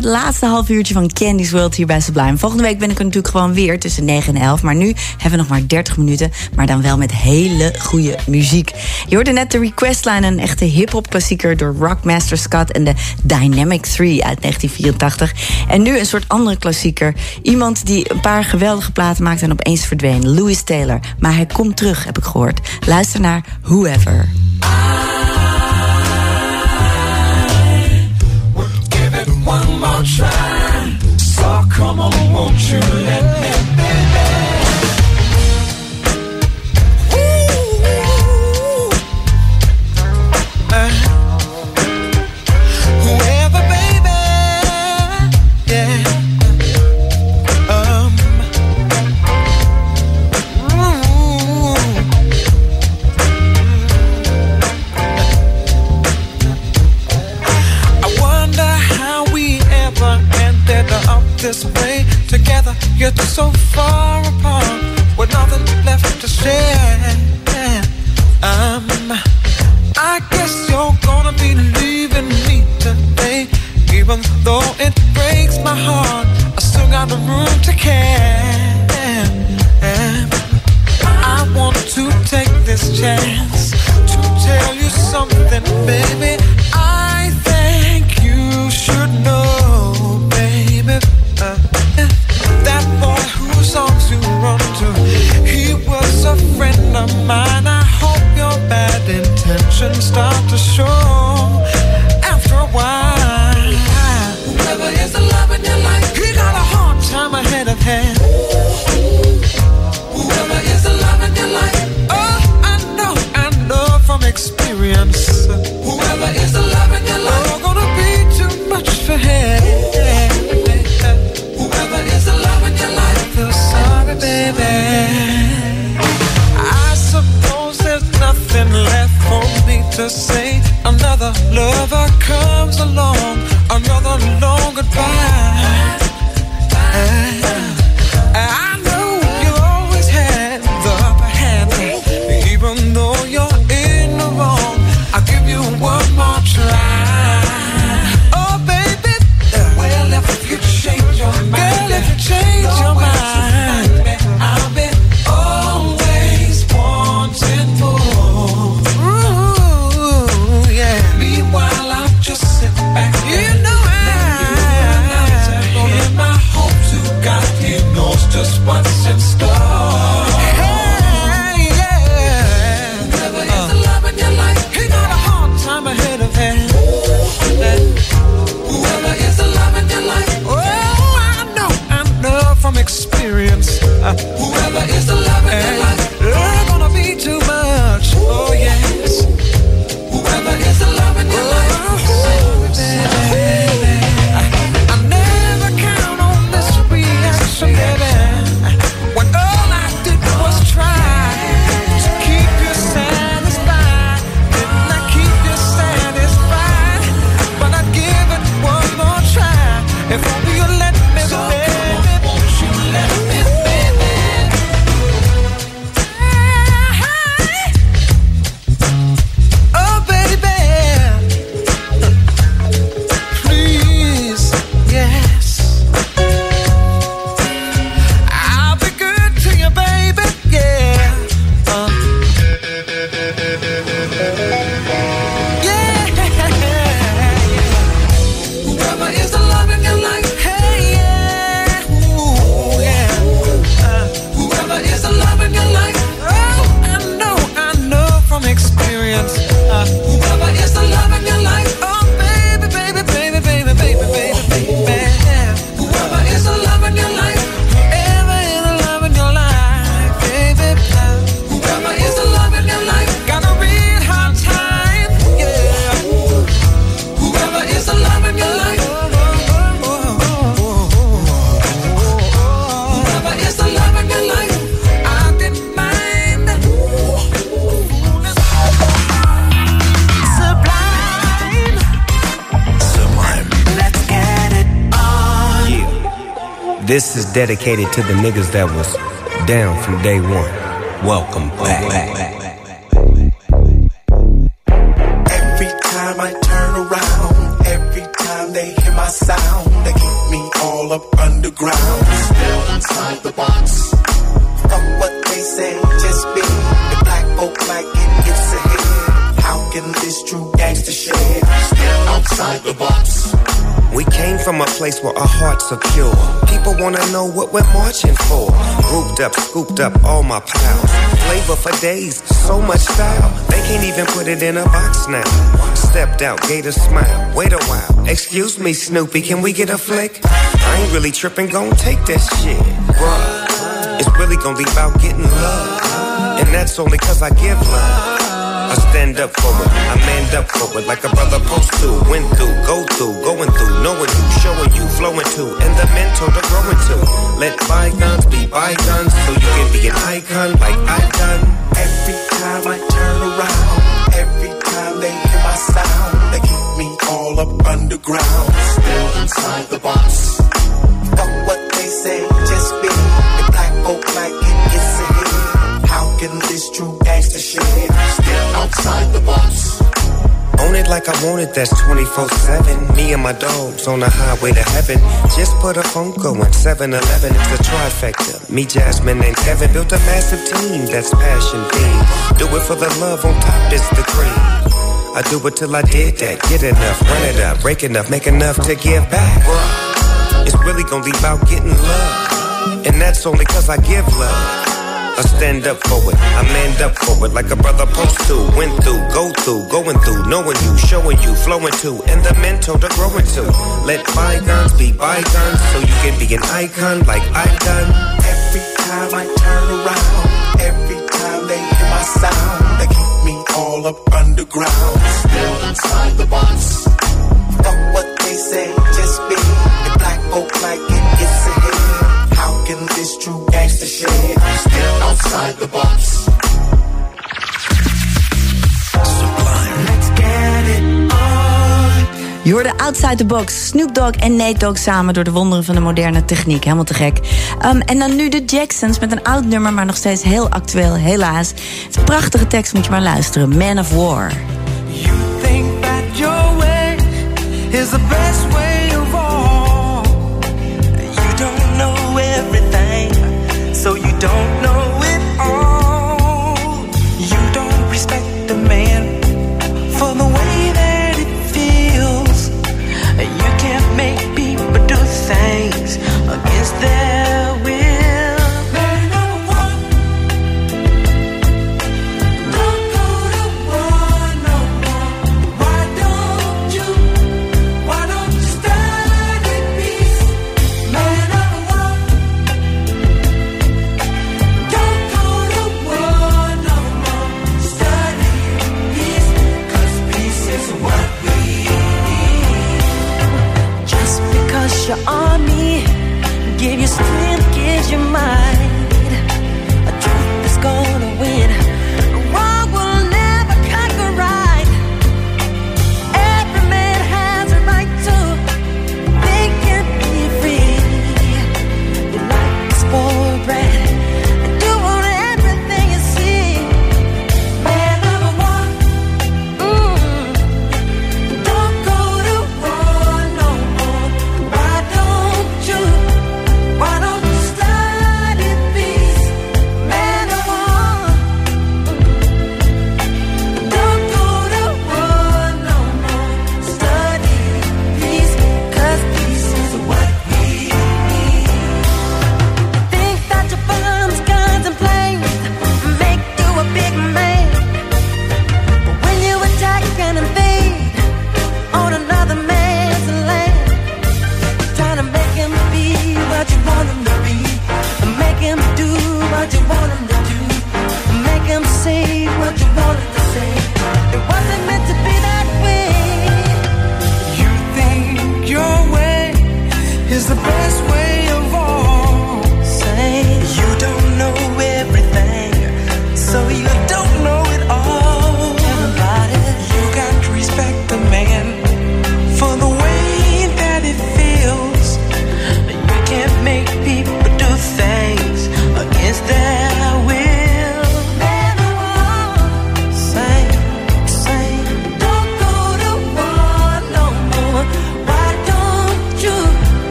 Het laatste half uurtje van Candy's World hier bij Sublime. Volgende week ben ik er natuurlijk gewoon weer tussen 9 en 11. Maar nu hebben we nog maar 30 minuten, maar dan wel met hele goede muziek. Je hoorde net de Requestline, een echte hip-hop klassieker door Rockmaster Scott en de Dynamic 3 uit 1984. En nu een soort andere klassieker. Iemand die een paar geweldige platen maakte en opeens verdween. Louis Taylor. Maar hij komt terug, heb ik gehoord. Luister naar Whoever. More try. So come on, won't you let together, yet so far apart, with nothing left to share. Um, I guess you're gonna be leaving me today, even though it breaks my heart. I still got the room to care. I want to take this chance to tell you something, baby. I think you should know, intentions start to show after a while. Whoever is the love in your life, he got a hard time ahead of him. Whoever is the love in your life, oh, I know, I know from experience. Whoever is the to say. Another lover comes along, another long goodbye. Dedicated to the niggas that was down from day one. Welcome back. Every time place where our hearts are pure. People wanna know what we're marching for. Grouped up, scooped up all my pals. Flavor for days, so much style. They can't even put it in a box now. Stepped out, gave a smile. Wait a while. Excuse me, Snoopy, can we get a flick? I ain't really tripping, gon' take that shit. Bruh, it's really gonna be about getting love. And that's only cause I give love. I stand up for it, I manned up for it like a brother post to. Went through, go through, going through, knowing you, showing you, flowing to, and the mentor to growing to. Let bygones be bygones so you can be an icon like I done. Every time I turn around, every time they hear my sound, they keep me all up underground. Still inside the box. Fuck what they say, just be the black folk like it gets can this true gangster shit still outside the box? Own it like I want it, that's 24 7. Me and my dogs on the highway to heaven. Just put a phone going 7 Eleven, it's a trifecta. Me, Jasmine, and Kevin built a massive team that's passion themed. Do it for the love, on top is the cream. I do it till I did that. Get enough, run it up, break enough, make enough to give back. It's really gonna be about getting love. And that's only cause I give love. I stand up for it, I manned up for it like a brother supposed to. Went through, go through, going through, knowing you, showing you, flowing to, and the mentor to growing to. Let bygones be bygones so you can be an icon like I done. Every time I turn around, every time they hear my sound, they keep me all up underground. Still inside the box. Fuck what they say, just be the black folk like it gets ahead. Can this true gangster shit still outside the box? Je hoorde Outside the Box, Snoop Dogg en Nate Dogg samen door de wonderen van de moderne techniek. Helemaal te gek. Um, en dan nu de Jacksons met een oud nummer, maar nog steeds heel actueel, helaas. Het is een prachtige tekst, moet je maar luisteren. Man of War. think that your way is the best way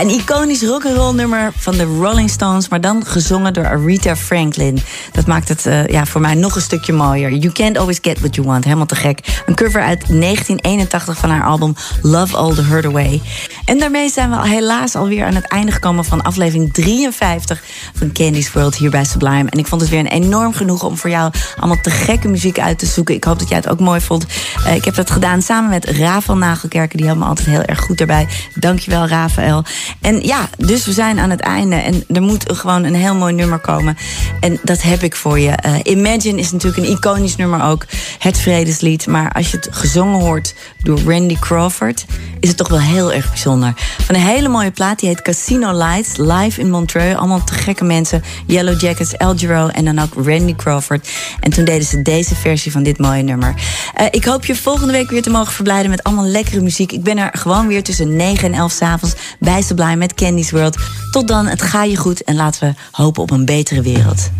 Een iconisch rock'n'roll nummer van de Rolling Stones, maar dan gezongen door Aretha Franklin. Dat maakt het eh, ja, voor mij nog een stukje mooier. You can't always get what you want, helemaal te gek. Een cover uit 1981 van haar album Love All the Hurt Away. En daarmee zijn we helaas alweer aan het einde gekomen van aflevering 53 van Candy's World hier bij Sublime. En ik vond het weer een enorm genoeg om voor jou allemaal te gekke muziek uit te zoeken. Ik hoop dat jij het ook mooi vond. Eh, ik heb dat gedaan samen met Rafael Nagelkerken, die helpt me altijd heel erg goed daarbij. Dankjewel, Rafael. En ja, dus we zijn aan het einde. En er moet gewoon een heel mooi nummer komen. En dat heb ik voor je. Eh, Imagine is natuurlijk een iconisch nummer ook. Het vredeslied. Maar als je het gezongen hoort door Randy Crawford... is het toch wel heel erg bijzonder. Van een hele mooie plaat. Die heet Casino Lights. Live in Montreux. Allemaal te gekke mensen. Yellow Jackets, Elgiro en dan ook Randy Crawford. En toen deden ze deze versie van dit mooie nummer. Eh, ik hoop je volgende week weer te mogen verblijden... met allemaal lekkere muziek. Ik ben er gewoon weer tussen 9 en 11 s'avonds bij Sublime met Candy's World. Tot dan, het ga je goed en laten we hopen op een betere wereld.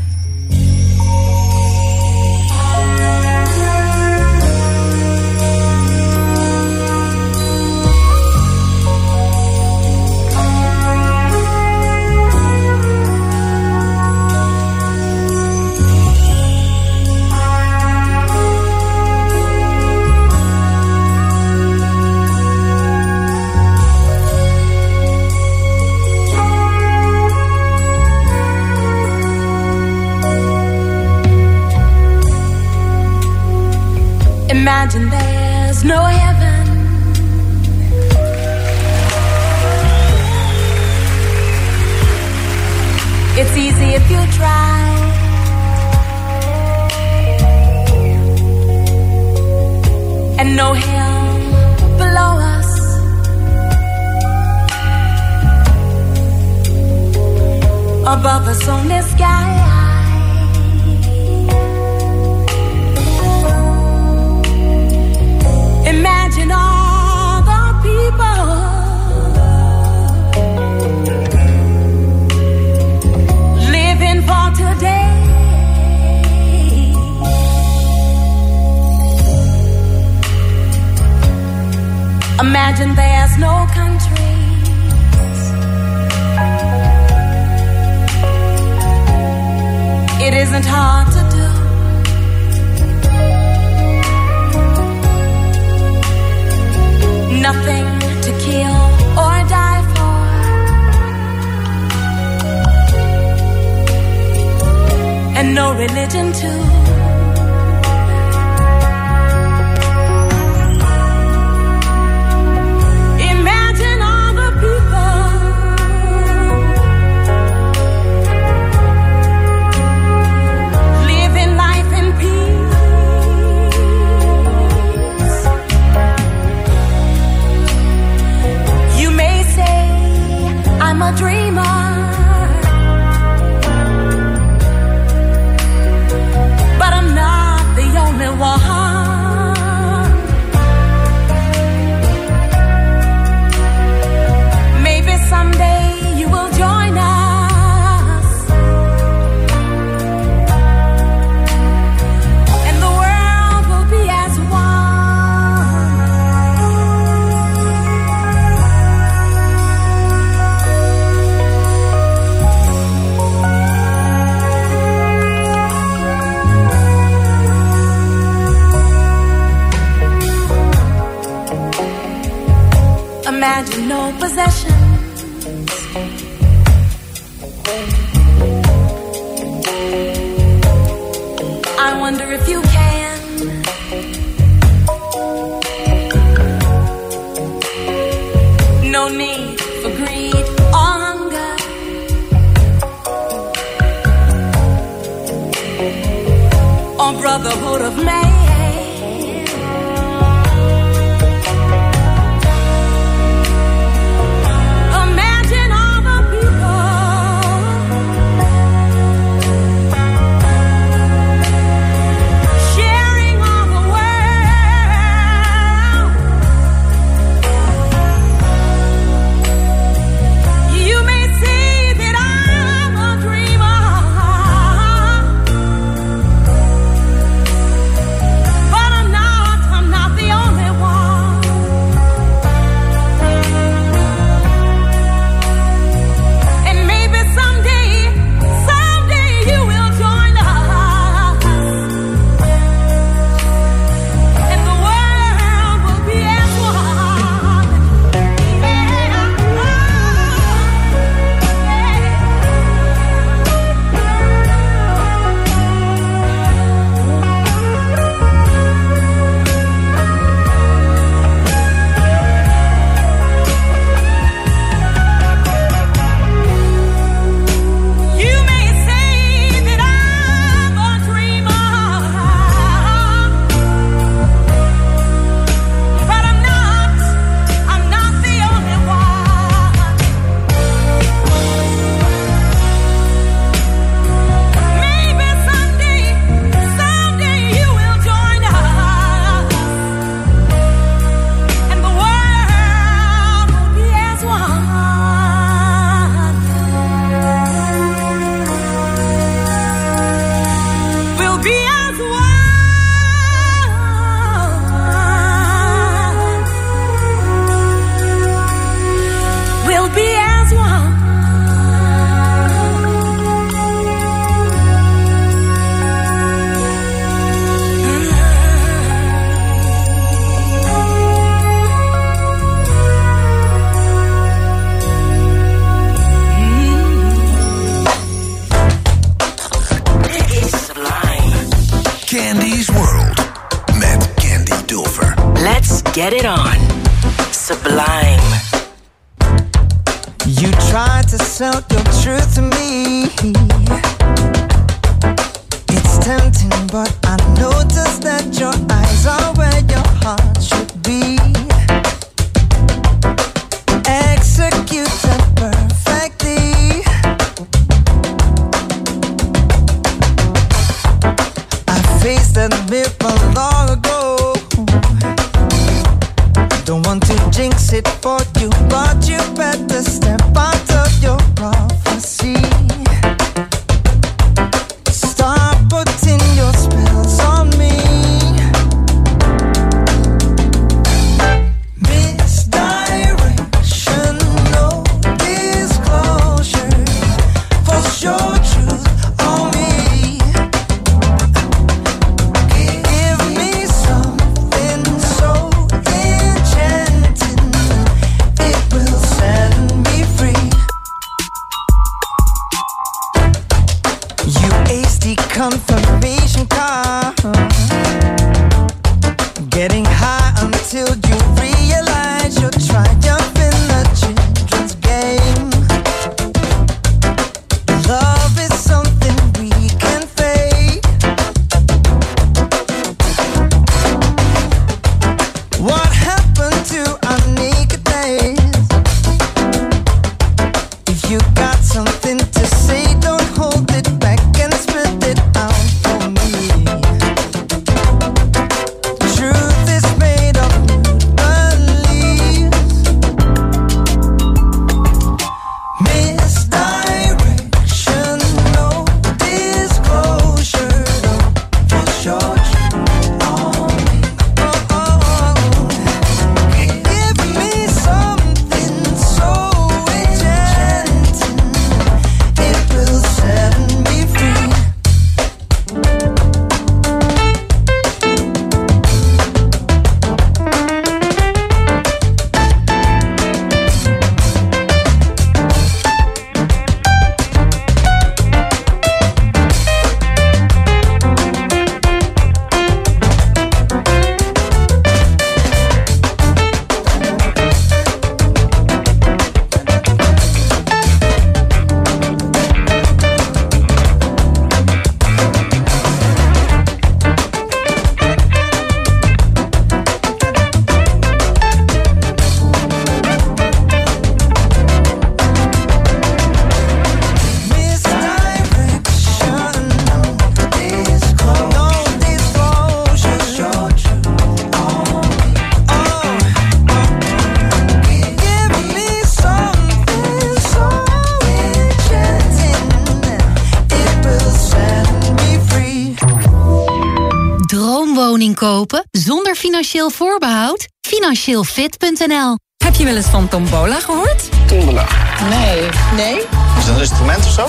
Financieel voorbehoud? Financieelfit.nl Heb je wel eens van Tombola gehoord? Tombola. Nee. Nee? Is dat een instrument of zo?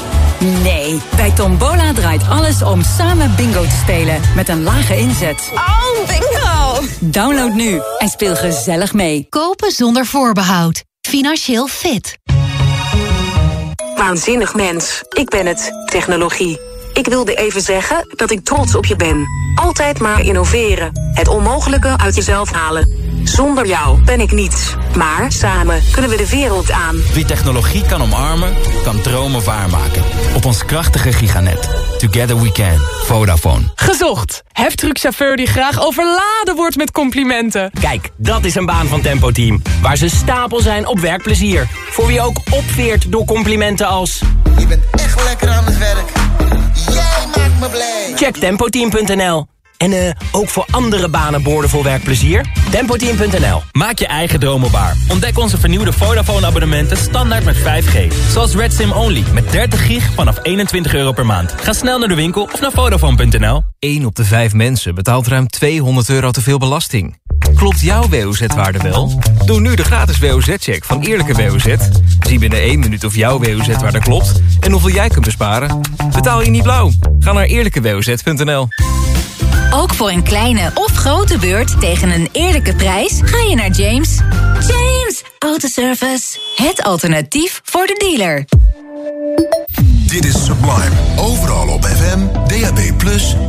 Nee. Bij Tombola draait alles om samen bingo te spelen. Met een lage inzet. Oh, bingo! Download nu en speel gezellig mee. Kopen zonder voorbehoud. Financieel fit. Waanzinnig mens. Ik ben het. Technologie. Ik wilde even zeggen dat ik trots op je ben. Altijd maar innoveren. Het onmogelijke uit jezelf halen. Zonder jou ben ik niets. Maar samen kunnen we de wereld aan. Wie technologie kan omarmen, kan dromen waarmaken. Op ons krachtige giganet. Together we can. Vodafone. Gezocht. Heftruckchauffeur die graag overladen wordt met complimenten. Kijk, dat is een baan van Tempo Team. Waar ze stapel zijn op werkplezier. Voor wie ook opveert door complimenten als... Je bent echt lekker aan het werk. Jij maakt me blij. Check tempoteam.nl. En eh, ook voor andere banen boorden vol werkplezier? Tempoteam.nl. Maak je eigen dromen waar. Ontdek onze vernieuwde Vodafone abonnementen standaard met 5G. Zoals Red Sim Only met 30 gig vanaf 21 euro per maand. Ga snel naar de winkel of naar Vodafone.nl. 1 op de 5 mensen betaalt ruim 200 euro te veel belasting. Klopt jouw WOZ-waarde wel? Doe nu de gratis WOZ-check van Eerlijke WOZ. Zie binnen 1 minuut of jouw WOZ-waarde klopt en hoeveel jij kunt besparen. Betaal je niet blauw? Ga naar eerlijkewOZ.nl. Ook voor een kleine of grote beurt tegen een eerlijke prijs ga je naar James. James Autoservice. Het alternatief voor de dealer. Dit is Sublime. Overal op FM, DAB+,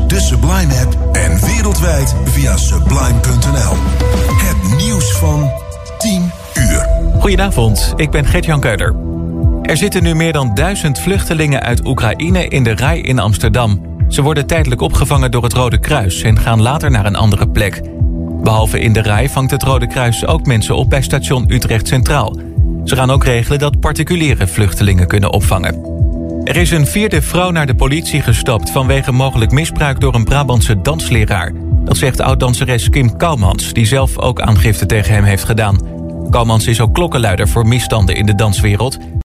de Sublime app en wereldwijd via sublime.nl. Het nieuws van 10 uur. Goedenavond, ik ben Gert-Jan Keuler. Er zitten nu meer dan duizend vluchtelingen uit Oekraïne in de rij in Amsterdam. Ze worden tijdelijk opgevangen door het Rode Kruis en gaan later naar een andere plek. Behalve in de rij vangt het Rode Kruis ook mensen op bij station Utrecht Centraal. Ze gaan ook regelen dat particuliere vluchtelingen kunnen opvangen. Er is een vierde vrouw naar de politie gestapt... vanwege mogelijk misbruik door een Brabantse dansleraar. Dat zegt oud-danseres Kim Kouwmans... die zelf ook aangifte tegen hem heeft gedaan. Kouwmans is ook klokkenluider voor misstanden in de danswereld...